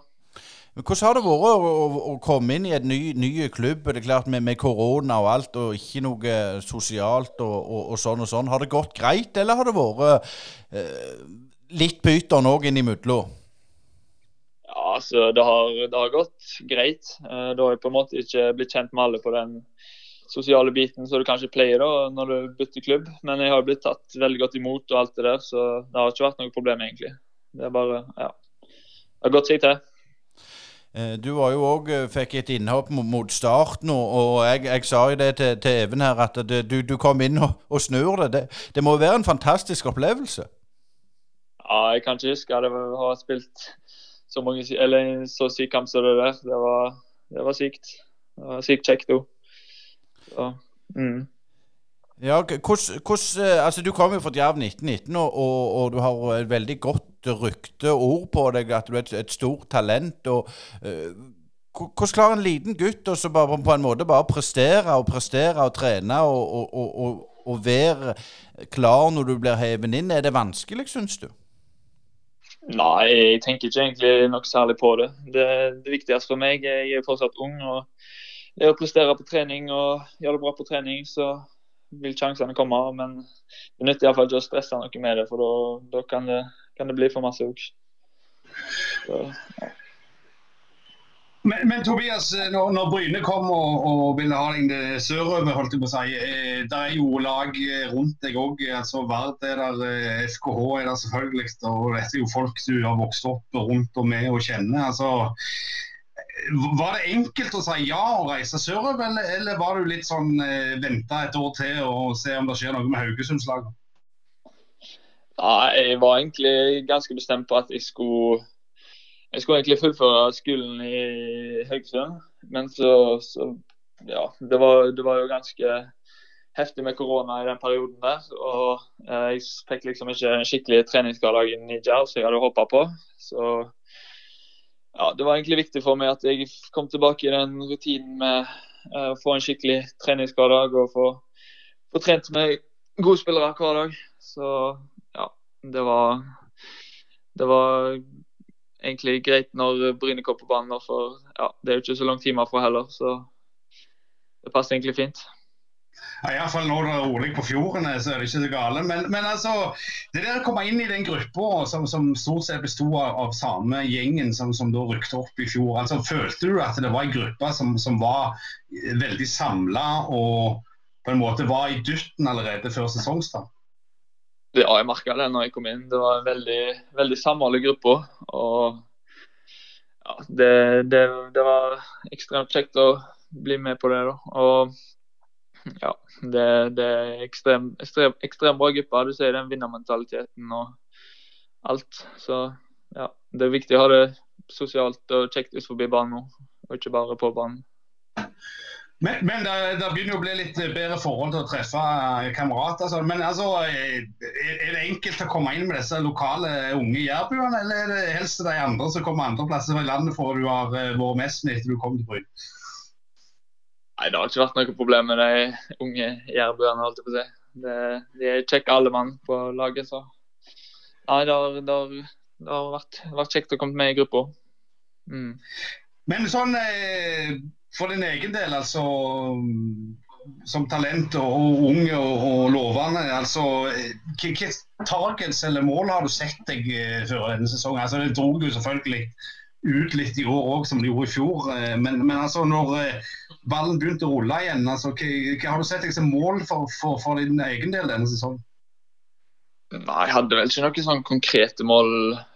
Men Hvordan har det vært å, å, å komme inn i et ny, ny, klubb? Det er klart med, med, korona og alt, og ikke noe sosialt og, og, og, sånn og sånn. Har det gått greit, eller har det vært eh, litt pyton òg innimellom? Ja, altså, det har, det har gått greit. Eh, da har jeg på en måte ikke blitt kjent med alle på den sosiale biten som du kanskje pleier da, når du bytter klubb. Men jeg har blitt tatt veldig godt imot og alt det der, så det har ikke vært noe problem, egentlig. Det er bare, ja Det har gått seg til. Eh, du var jo òg eh, fikk et innhopp mot start nå, og jeg, jeg sa jo det til, til, Even her at det, du, du, kom inn og, og snur det. det. det. må være en fantastisk opplevelse? Ja, jeg kan ikke huske at jeg har spilt så mange eller så syk kamp som det der. Det var, det var sykt. Det var sykt kjekt òg. Mm. Ja, hos, hos, altså Du kom jo fra Djerv 1919, og, og, og, du har et veldig godt rykte og ord på deg at du er et, et stort talent. og uh, Hvordan klarer en liten gutt å bare på en måte bare prestere og prestere og trene og, og, og være klar når du blir hevet inn? Er det vanskelig, syns du? Nei, jeg tenker ikke egentlig nok særlig på det. Det, det viktigste for meg er jeg er fortsatt ung. og det å prestere på trening og gjøre det bra på trening, så vil sjansene komme. Men det nytter iallfall ikke å stresse noe med det, for da kan, kan, det bli for masse òg. Men, men, Tobias, når, når Bryne kom og, og, ville ha deg sørover, holdt jeg på å si. Eh, det er jo lag rundt deg òg. Altså, Vard er der, eh, FKH er der selvfølgelig. Og dette er jo folk du har vokst opp rundt og med og kjenner. altså var det enkelt å si ja og reise sørover, eller, eller, var du litt sånn eh, venta et år til og se om det skjer noe med Haugesundslaget? Ja, jeg var egentlig ganske bestemt på at jeg skulle jeg skulle egentlig fullføre skolen i Haugesund. Men så, så ja, det var, det var, jo ganske heftig med korona i den perioden der. Og eh, jeg fikk liksom ikke en skikkelig treningshverdag i Niger som jeg hadde håpa på. Så ja, det var egentlig viktig for meg at jeg kom tilbake i den rutinen med uh, å få en skikkelig treningshverdag og få, få trent med gode spillere hver dag. Så ja, det var det var egentlig greit når Bryne kom på banen. For ja, det er jo ikke så lang tid fra heller, så det passer egentlig fint. Ja, Iallfall når det er rolig på fjordene, så er det ikke så gale. Men, men altså, det der å komme inn i den gruppa som, som stort sett besto av, av, samme gjengen som, som da rykte opp i fjor, altså, følte du at det var en gruppe som, som var veldig samla og på en måte var i dytten allerede før sesongstart? Ja, jeg merka det når jeg kom inn. Det var en veldig, veldig samholdet gruppe. Og ja, det, det, det, var ekstremt kjekt å bli med på det. da. Og ja, det, det er ekstrem, ekstrem, ekstrem bra gruppe. Du ser den vinnermentaliteten og alt. Så ja, det er viktig å ha det sosialt og kjekt utenfor banen nå, og ikke bare på banen. Men, men det, det, begynner å bli litt bedre forhold til å treffe kamerater. Altså. Men altså, er det enkelt å komme inn med disse lokale unge jærbuene, eller er det helst de andre som kommer andre plasser i landet for du har eh, vært mest med etter du kom til Bryn? Nei, Det har ikke vært noe problem med de unge jærbuene. holdt jeg på å si. De er kjekke alle mann på laget, så nei, det har, det har, det har vært, vært, kjekt å komme med i gruppa. Mm. Men sånn eh, for din egen del, altså som talent og, ung og, og lovende, altså hvilke targets eller mål har du sett deg eh, før denne sesongen? Altså Det dro jo selvfølgelig ut litt i år òg, som de gjorde i fjor. Eh, men, men altså, når eh, ballen begynte å rulle igjen, altså, hva, hva har du sett deg som mål for, for, for, din egen del denne sesongen? Nei, Jeg hadde vel ikke noen sånn konkrete mål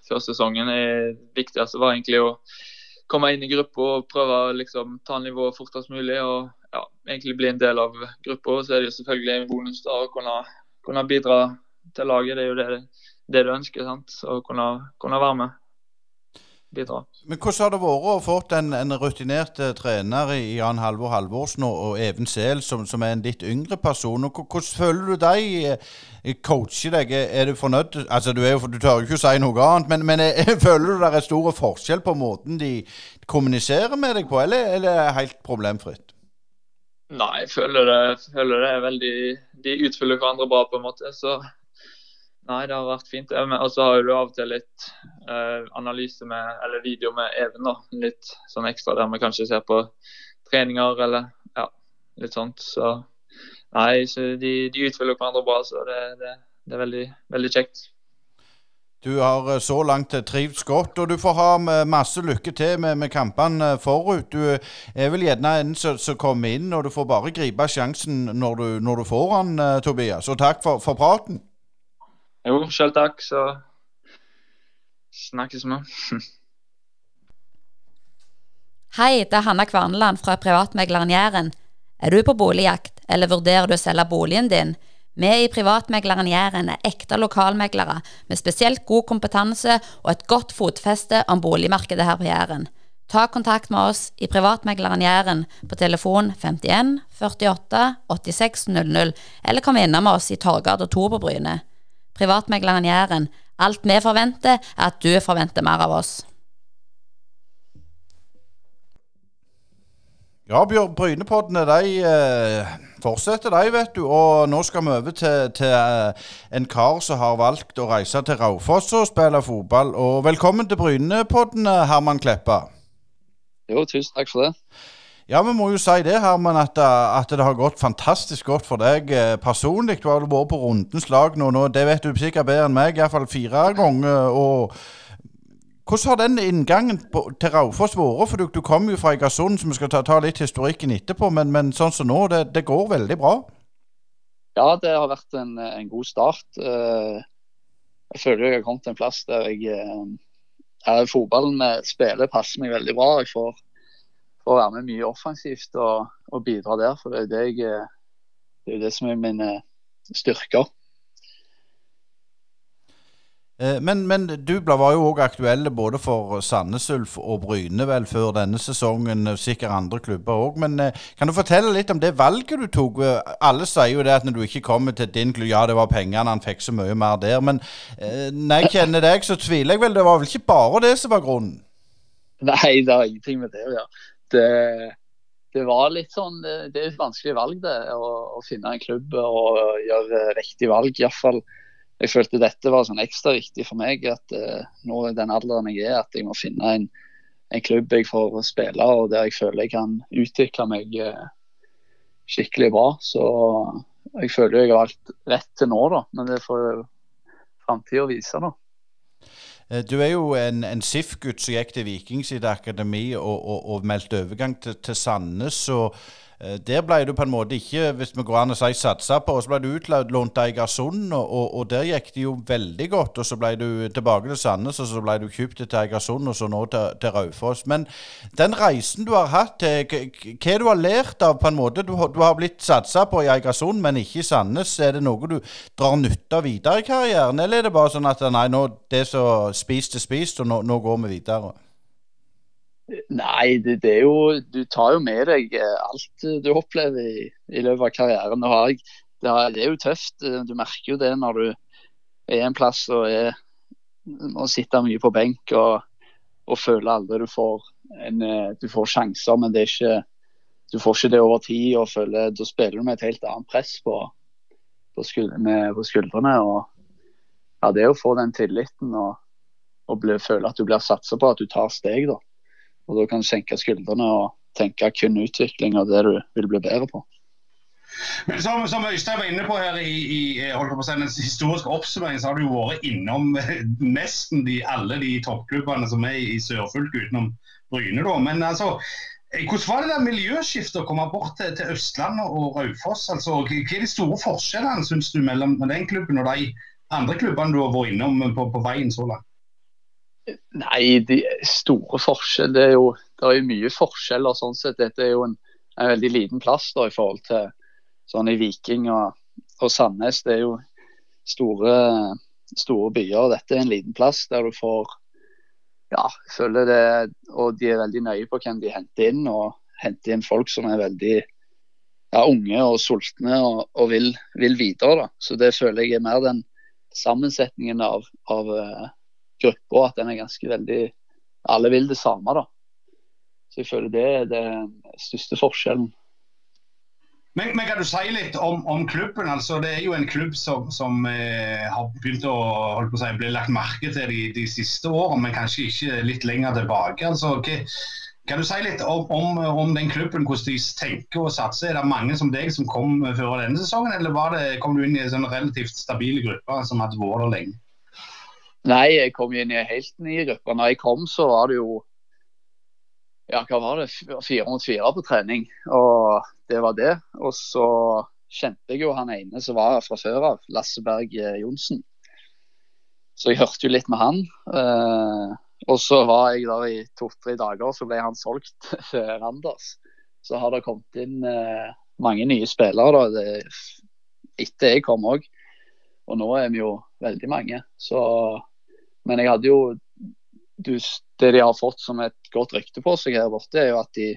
før sesongen. Det viktigste var egentlig å komme inn i gruppa og prøve å liksom, ta nivået fortest mulig. og ja, egentlig bli en del av gruppa. Så er det jo selvfølgelig en bonus da, å kunne, kunne bidra til laget. Det er jo det, det du ønsker. sant? Å kunne, kunne være med bidra. Men Hvordan har det vært å få en, en rutinert eh, trener i Jan Halvor Halvorsen og, Even Sehl, som, som, er en litt yngre person? Og Hvordan føler du de eh, coacher deg? Er du fornøyd? Altså, Du, er jo, du tør jo ikke si noe annet, men, men er, føler du det er stor forskjell på måten de kommuniserer med deg på, eller, eller er det helt problemfritt? Nei, jeg føler det, føler det er veldig De utfyller hverandre bra, på en måte. så Nei, det har vært fint. Og så har du av og til litt uh, analyse med, eller video med Even. da, Litt sånn ekstra der vi kanskje ser på treninger eller ja, litt sånt. Så nei, så de, de utfyller hverandre bra. Så det, det, det er veldig, veldig kjekt. Du har eh, så langt trivts godt, og du får ha masse lykke til med, med kampene forut. Du er vel gjerne en som kommer inn, og du får bare gripe sjansen når du, når du får den, Tobias. Og takk for, for praten. Jo, sjøl takk. Så snakkes vi. Hei, det er Hanna Kvarneland fra privatmegleren Jæren. Er du på boligjakt, eller vurderer du å selge boligen din? Vi i Privatmegleren Jæren er ekte lokalmeglere med spesielt god kompetanse og et godt fotfeste om boligmarkedet her på Jæren. Ta kontakt med oss i Privatmegleren Jæren på telefon 51 48 86 00, eller kom innom oss i Torgata 2 på Bryne privatmegleren Jæren. Alt vi forventer, er at du forventer mer av oss. Ja, Bjørn Brynepoddene de eh, fortsetter, de, vet du. Og nå skal vi over til, til eh, en kar som har valgt å reise til Raufoss og spille fotball. Og velkommen til Brynepoddene, Herman Kleppa. Jo, tusen takk for det. Ja, vi må jo si det, Herman, at, eh, at, det har gått fantastisk godt for deg eh, personlig. Du har vært på rundens lag nå, nå, det vet du sikkert bedre enn meg, iallfall fire ganger. og hvordan har den inngangen til Raufoss vært? For du, du kom jo fra Egersund, så vi skal ta, ta litt historikken etterpå. Men, men sånn som nå, det, det, går veldig bra? Ja, det har vært en, en god start. Eh, jeg føler jeg har kommet til en plass der jeg er Fotballen spiller passer meg veldig bra. Jeg får å være med mye offensivt og, og bidra der. For det er, det, jeg, det er det som er mine styrker. Eh, men, men, du var jo òg aktuelle både for Sandnes Ulf og Bryne vel før denne sesongen. Sikkert andre klubber òg. Men eh, kan du fortelle litt om det valget du tok? Alle sier jo det at når du ikke kommer til din klubb Ja, det var pengene, han fikk så mye mer der. Men eh, når jeg kjenner deg, så tviler jeg vel. Det var vel ikke bare det som var grunnen? Nei, det har ingenting med det å gjøre det, det var litt sånn Det er et vanskelig valg, det. Å, å finne en klubb og gjøre riktig valg. Iallfall jeg følte dette var sånn ekstra viktig for meg. At uh, nå i den alderen jeg er, at jeg må finne en, en klubb jeg får spille og der jeg føler jeg kan utvikle meg uh, skikkelig bra. Så jeg føler jeg har valgt rett til nå, da. Men det får framtida vise, da. Eh, du er jo en, en SIF-gutt som gikk til Viking sitt akademi og, og, og meldte overgang til, til Sandnes. og der ble du på en måte ikke, hvis vi går an å si, satsa på. og Så ble du utlånt til Eigersund, og, og, der gikk det jo veldig godt. og Så ble du tilbake til Sandnes, og så ble du kjøpt til Eigersund, og så nå til, til Raufoss. Men den reisen du har hatt, hva du har lært av på en måte? Du, du har blitt satsa på i Eigersund, men ikke i Sandnes. Er det noe du drar nytte av videre i karrieren, eller er det bare sånn at nei, nå det er så spist er spist, og nå, nå går vi videre? Nei, det, det, er jo Du tar jo med deg eh, alt du opplever i, i løpet av karrieren. Jeg, det, er, jo tøft. Eh, du merker jo det når du er en plass og er, må sitte mye på benk og, og føler aldri du får en, eh, du får sjanser, men det er ikke, du får ikke det over tid. og føler, Da spiller du med et helt annet press på, på skuldrene. og ja, Det å få den tilliten og, og bli, føle at du blir satsa på, at du tar steg. da og Da kan du senke skuldrene og tenke kun utvikling av det du vil bli bedre på. Men som, som Øystein var inne på her i, i på en historisk oppsummering, så har du jo vært innom nesten de, alle de toppklubbene som er i sørfylket, utenom Bryne. da. Men altså, hvordan var det der miljøskiftet å komme bort til, til Østlandet og Raufoss? Altså, hva er de store forskjellene synes du, mellom den klubben og de andre klubbene du har vært innom på, på veien så langt? Nei, de store forskjell, det er jo det er jo mye forskjeller. sånn sett. Dette er jo en, en veldig liten plass da, i forhold til sånn i Viking og, og Sandnes. Det er jo store, store byer. Dette er en liten plass der du får ja, føler det, og de er veldig nøye på hvem de henter inn. Og henter inn folk som er veldig ja, unge og sultne og, og vil, vil, videre. da. Så det føler jeg er mer den sammensetningen av, av uh, gruppa at den er ganske veldig Alle vil det samme, da. Så jeg føler det er den største forskjellen. Men, men, kan du si litt om, om, klubben? Altså, det er jo en klubb som, som eh, har begynt å, å si, bli lagt merke til de, de siste årene, men kanskje ikke litt lenger tilbake. Altså, okay. kan du si litt om, om, om, den klubben, hvordan de tenker og satser? Er det mange som deg som kom før denne sesongen, eller det, kom du inn i en sånn relativt stabil gruppe som hadde vært der lenge? Nei, jeg kom inn i helt ny gruppe. Når jeg kom, så var det jo ja, hva var det, fire mot fire på trening. Og det var det. Og så kjente jeg jo han ene som var fra før av, Lasse Berg eh, Johnsen. Så jeg hørte jo litt med han. Eh, og så var jeg der i to-tre dager, så ble han solgt til Randers. Så har det kommet inn eh, mange nye spillere da, etter jeg kom òg. Og nå er vi jo veldig mange. Så men jeg hadde jo du, Det de har fått som et godt rykte på seg her borte, er jo at de,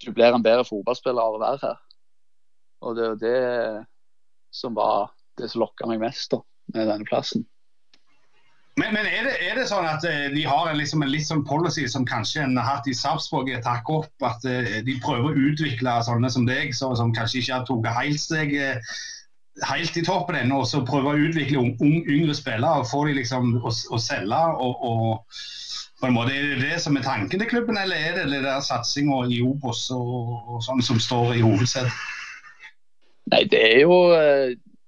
du blir en bedre fotballspiller av å være her. Og det er jo det som var det som lokka meg mest da, med denne plassen. Men, men er, det, er, det, sånn at uh, de har en, liksom, en litt sånn policy som kanskje en har hatt i Sarpsborg takk opp, at uh, de prøver å utvikle sånne som deg, så, som kanskje ikke har tatt helt steg uh, helt i toppen ennå, og prøve å utvikle un, yngre spillere og få de liksom å, å selge. og, og på en måte, Er det det som er tanken til klubben, eller er det det der satsinga i Obos og, og sånn som står i hovedsetet? Nei, det er jo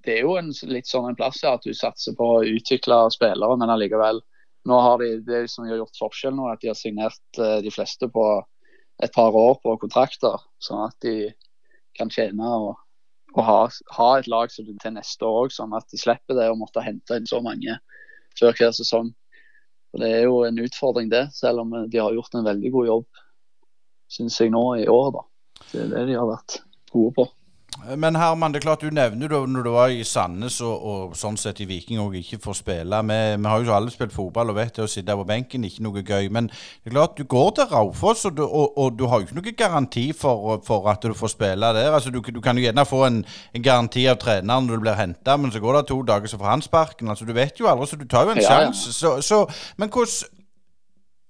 det er jo en litt sånn en plass ja, at du satser på å utvikle spillere, men allikevel. Nå har de, Det som har gjort forskjell nå, er at de har signert uh, de fleste på et par år på kontrakter, sånn at de kan tjene og å ha, ha, et lag til neste år òg, sånn at de slipper det å måtte hente inn så mange før hver sesong. Og Det er jo en utfordring, det, selv om de har gjort en veldig god jobb, syns jeg nå i år. da. Det er det de har vært gode på. Men Herman, det er klart du nevner da når du var i Sandnes og, og sånn sett i Viking og ikke får spille. Vi, vi har jo alle spilt fotball og vet det å sitte på benken ikke noe gøy. Men det er klart du går til Raufoss, og, og, og, du har jo ikke noe garanti for, for at du får spille der. Altså, du, du kan jo gjerne få en, en, garanti av treneren når du blir henta, men så går det to dager, så får han sparken. Altså, du vet jo aldri, så du tar jo en ja, sjanse. Ja. Men hvordan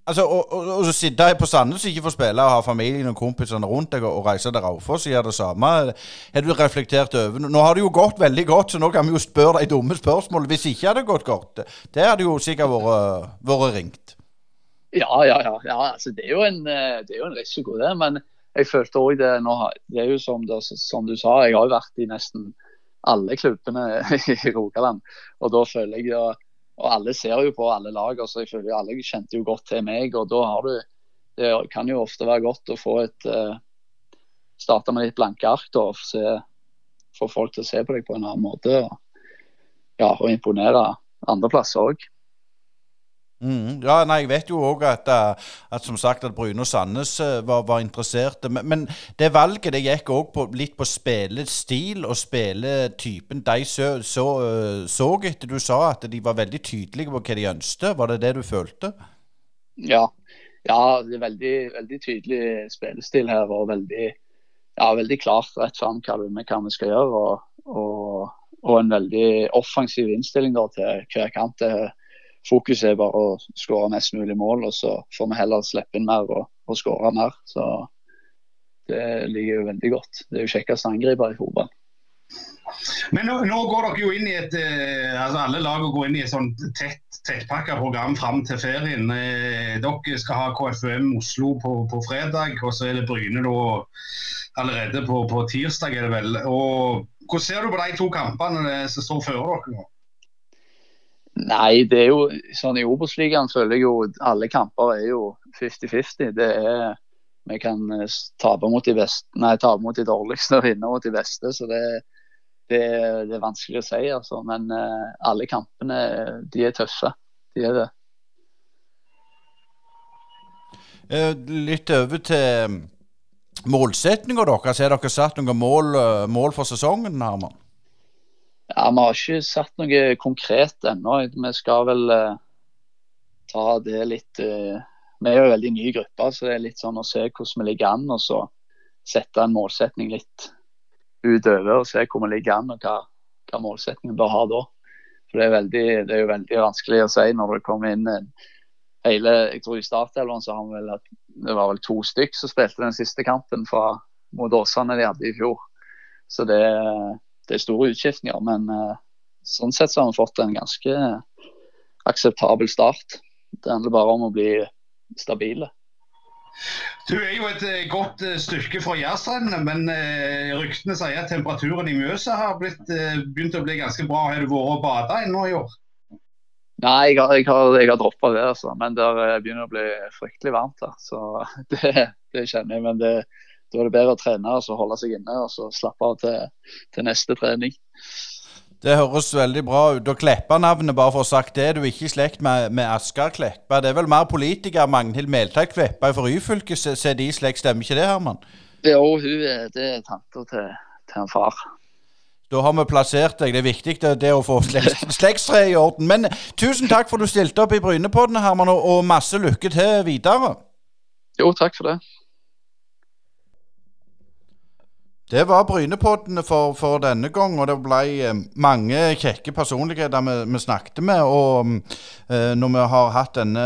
Altså, og, og, og sitte på Sandnes og ikke få spille og ha familien og kompisene rundt deg og, reise til Raufoss og gjøre det samme, har du reflektert over? Nå har det jo gått veldig godt, så nå kan vi jo spørre de dumme spørsmålene. Hvis ikke hadde det gått godt, det hadde jo sikkert vært, vært ringt. Ja, ja, ja. ja altså, det, er en, det, er jo en, risiko, det. Men jeg følte òg det nå Det er jo som, det, som, du sa, jeg har jo vært i nesten alle klubbene i Rogaland. Og da føler jeg og, og alle ser jo på alle lag, altså jeg føler alle kjente jo godt til meg. og da har du Det kan jo ofte være godt å få et uh, Starte med litt blanke ark da, og se, få folk til å se på deg på en annen måte. Og, ja, og imponere andreplasser òg. Mm, ja, nei, Jeg vet jo òg at, eh, at, som sagt at Bryne og Sandnes eh, var, var interesserte. Men, men, det valget det gikk òg litt på spillestil og spilletypen de så, så, eh, så, etter. Du sa at de var veldig tydelige på hva de ønsket. Var det det du følte? Ja, ja det er veldig, veldig tydelig spillestil her. Og veldig, ja, veldig klart rett fram hva, vi skal gjøre. Og, og, og, en veldig offensiv innstilling da, til hver kant. Det fokuset er bare å skåre mest mulig mål, og så får vi heller slippe inn mer og, og skåre mer. Så det ligger jo veldig godt. Det er jo kjekkest angriper i fotball. Men nå, nå, går dere jo inn i et eh, altså Alle lag går inn i et sånn tett, tettpakka program fram til ferien. Eh, dere skal ha KFUM Oslo på, på, fredag, og så er det Bryne da allerede på, på tirsdag. er det vel. Og Hvordan ser du på de to kampene som står før dere? nå? Nei, det er jo sånn i Obos-ligaen føler jeg jo alle kamper er jo 50-50. Det er Vi kan eh, tape mot de beste, nei, tape mot de dårligste og vinne mot de beste. Så det, det, det er vanskelig å si, altså. Men uh, alle kampene de er tøffe. De er det. Uh, litt over til mm, målsettinga deres. Har dere satt noen mål, mål for sesongen, Herman? Ja, Vi har ikke satt noe konkret ennå. Vi skal vel uh, ta det litt uh, Vi er jo en veldig ny gruppe, så det er litt sånn å se hvordan vi ligger an. Og så sette en målsetning litt utover og se hvor vi ligger an, og hva, hva målsettingen bør ha da. For det er, veldig, det er, jo veldig vanskelig å si når det kommer inn en hele Jeg tror i startelveren så har vi vel at det var vel to stykk som spilte den siste kampen fra mot Åsane de hadde i fjor. Så det, det er store utskiftninger. Men uh, sånn sett så har vi fått en ganske akseptabel start. Det handler bare om å bli stabile. Du er jo et uh, godt uh, stykke fra Jærstrendene, men ryktene sier at temperaturen i Mjøsa har blitt, begynt å bli ganske bra. Har du vært og bada ennå i år? Nei, jeg har, jeg har, jeg har droppa det, altså. Men det begynner å bli fryktelig varmt her. Så det, det kjenner jeg. Men det, da er det bedre å trene og så holde seg inne og så slappe av til, til neste trening. Det høres veldig bra ut. Og Kleppa-navnet, bare for å ha sagt det, du er ikke i slekt med, med Asker Kleppa. Det er vel mer politiker Magnhild Meltveit Kleppa fra Ryfylke, så de i slekt, stemmer ikke det, Herman? Jo, hun er, det er tanta til, til en far. Da har vi plassert deg. Det er viktig det, det å få slektstre i orden. Men tusen takk for at du stilte opp i Brynepodden, Herman, og, og masse lykke til videre. Jo, takk for det. Det var Brynepoddene for, for, denne gang, og det ble eh, mange kjekke personligheter vi, vi snakket med. Og eh, når vi har hatt denne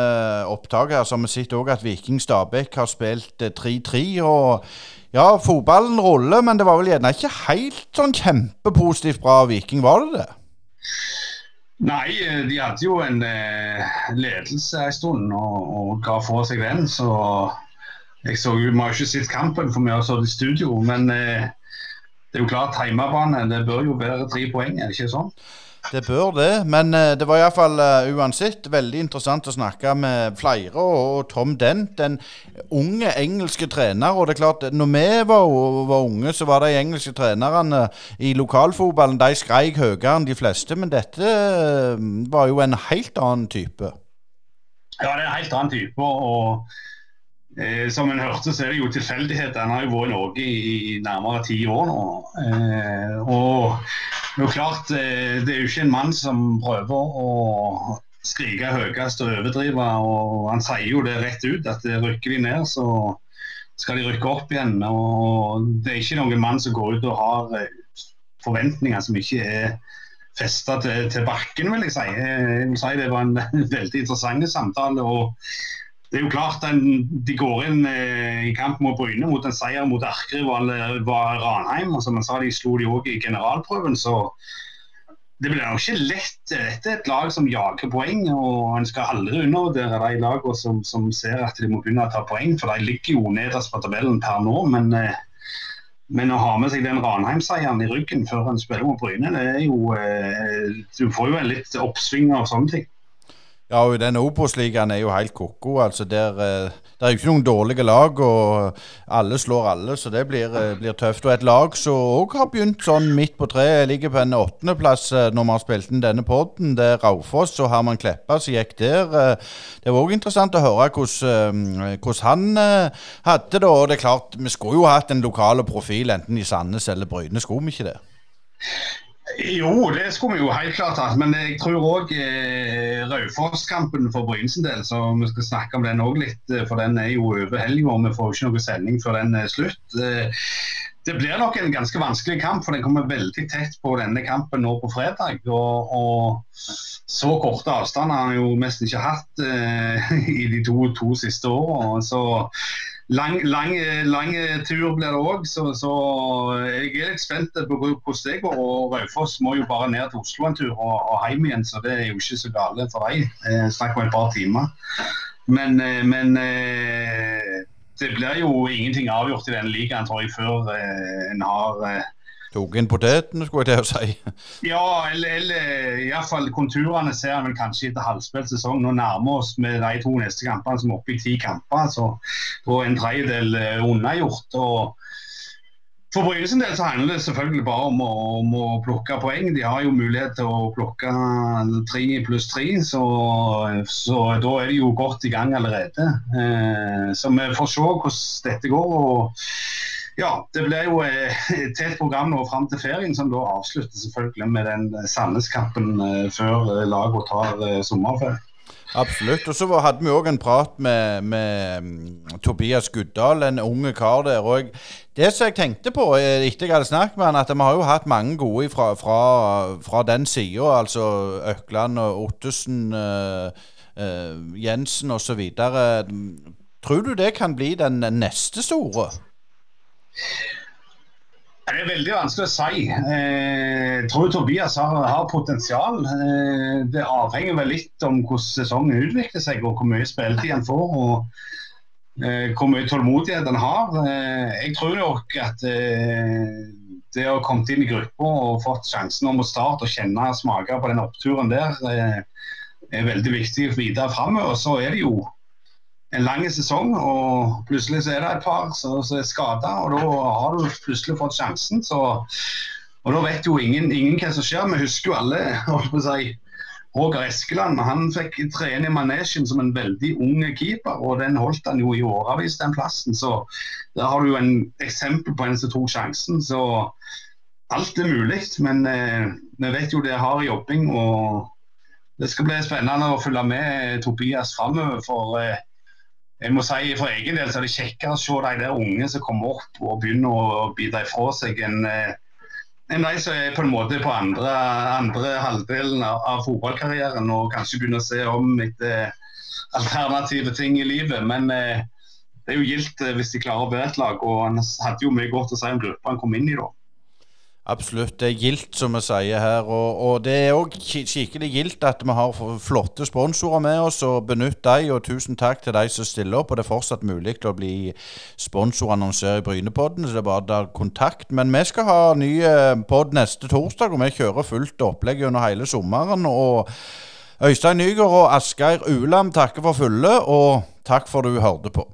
opptaket her, så har vi sett òg at Viking Stabæk har spilt 3-3. Eh, og ja, fotballen ruller, men det var vel gjerne ikke helt sånn kjempepositivt bra Viking, var det det? Nei, eh, de hadde jo en eh, ledelse en stund og, og ga for seg den, så jeg så, Vi har ikke sett kampen, for vi har sittet i studio. Men eh, det er jo klart, hjemmebane det bør jo være tre poeng, er det ikke sånn? Det bør det, men uh, det var iallfall uh, uansett veldig interessant å snakke med flere. Og, Tom Dent, en unge engelske trener. Og det er klart, når vi var, var unge, så var de engelske trenerne i lokalfotballen de skreik høyere enn de fleste. Men dette uh, var jo en helt annen type. Ja, det er en helt annen type. og Eh, som en hørte, så er det jo tilfeldigheter. Han har jo vært i Norge i, nærmere ti år nå. Eh, og det er jo klart, eh, det er jo ikke en mann som prøver å skrike høyest og overdrive. og Han sier jo det rett ut, at rykker de ned, så skal de rykke opp igjen. og Det er ikke noen mann som går ut og har eh, forventninger som ikke er festa til, til, bakken, vil jeg si. Jeg vil si Det var en veldig interessant samtale. og det er jo klart en, De går inn eh, i kamp mot Bryne mot en seier mot erkerival var Ranheim. og Som jeg sa, de slo de òg i generalprøven. så det blir jo ikke lett. Dette er et lag som jager poeng. og En skal aldri undervurdere de lagene som, som, ser at de må begynne å ta poeng. For de ligger jo nederst på tabellen per nå. Men, eh, men å ha med seg den Ranheim-seieren i ryggen før en spiller mot Bryne, det er jo eh, Du får jo en litt oppsving av sånne ting. Ja, og den Obos-ligaen er jo helt ko-ko. Altså der, eh, det er jo ikke noen dårlige lag, og alle slår alle, så det blir, eh, blir tøft. Og et lag som òg har begynt sånn midt på treet, ligger på en åttendeplass eh, når vi har spilt inn denne poden. Det er Raufoss og Herman Kleppa som gikk der. Det var òg interessant å høre hvordan, han hadde det. Og det er klart, vi skulle jo hatt en lokal profil, enten i Sandnes eller Bryne, skulle vi ikke det? Jo, det skulle vi jo helt klart hatt. Men jeg tror òg eh, Raufoss-kampen for Bryne sin del, så vi skal snakke om den òg litt. Eh, for den er jo over helga, og vi får jo ikke noe sending før den er slutt. Eh, det blir nok en ganske vanskelig kamp, for den kommer veldig tett på denne kampen nå på fredag. Og, og så korte avstander har han jo mest ikke hatt eh, i de to, to siste årene. Så lang, lang, tur blir det òg, så, så, jeg er litt spent på hvordan det går. Og Raufoss må jo bare ned til Oslo en tur og, og hjem igjen, så det er jo ikke så gale for dem. Eh, Snakk om et par timer. Men, eh, men eh, det blir jo ingenting avgjort i denne ligaen, tror jeg, før en har Tok inn potetene, skulle jeg til å si. ja, eller, eller iallfall konturene ser en vel kanskje etter halvspilt sesong. Nå nærmer oss med de to neste kampene som er oppe i ti kamper. Så på en tredjedel eh, unnagjort. og for Bryne del så handler det selvfølgelig bare om å, om å, plukke poeng. De har jo mulighet til å plukke tre pluss tre, så, så, da er de jo godt i gang allerede. Eh, så vi får se hvordan dette går. og ja, det blir jo eh, et tett program nå fram til ferien, som da avslutter selvfølgelig med den Sandnes-kampen eh, før eh, lagene tar sommerferie. Absolutt. Og så hadde vi òg en prat med, med um, Tobias Guddal, en unge kar der. Og det som jeg tenkte på etter jeg hadde snakket med han, at vi har jo hatt mange gode fra, fra, fra den sida. Altså Økland og Ottesen, uh, uh, Jensen osv. Tror du det kan bli den neste store? Det er veldig vanskelig å si. Eh, jeg tror Tobias har, har potensial. Eh, det avhenger vel litt om hvordan sesongen utvikler seg og hvor mye spilletid han får. og eh, Hvor mye tålmodighet han har. Jeg tror nok at det å ha kommet inn i gruppa og fått sjansen om å starte og kjenne smaker på den oppturen der, er veldig viktig videre framover. Så er det jo en lang sesong, og plutselig så er det et par som er skada. Og da har du plutselig fått sjansen. Så, og da vet jo ingen, ingen, hva som skjer. Vi husker jo alle på å si, Roger Eskeland. Han fikk trene i manesjen som en veldig ung keeper, og den holdt han jo i årevis, den plassen. Så der har du jo en eksempel på en som tok sjansen. Så alt er mulig. Men eh, vi vet jo det er hard jobbing. og det skal bli spennende å følge med Tobias framover. For eh, jeg må si For egen del så er det kjekkere å se de der unge som kommer opp og begynner å bite ifra seg, enn eh, en de som er på en måte på andre, andre halvdelen av, av, fotballkarrieren og kanskje begynner å se om etter alternative ting i livet. Men eh, det er jo gildt eh, hvis de klarer å være et lag. Og han hadde jo mye godt å si om gruppa han kom inn i da. Absolutt. Det er gildt, som vi sier her. Og, og det er òg skikkelig gildt at vi har flotte sponsorer med oss. og Benytt dem, og tusen takk til de som stiller opp. og Det er fortsatt mulig å bli sponsorannonsør i Brynepodden, så det er bare å ta kontakt. Men vi skal ha ny eh, pod neste torsdag, og vi kjører fullt opplegg under hele sommeren. og Øystein Nygaard og Asgeir Ulam takker for fulle, og takk for du hørte på.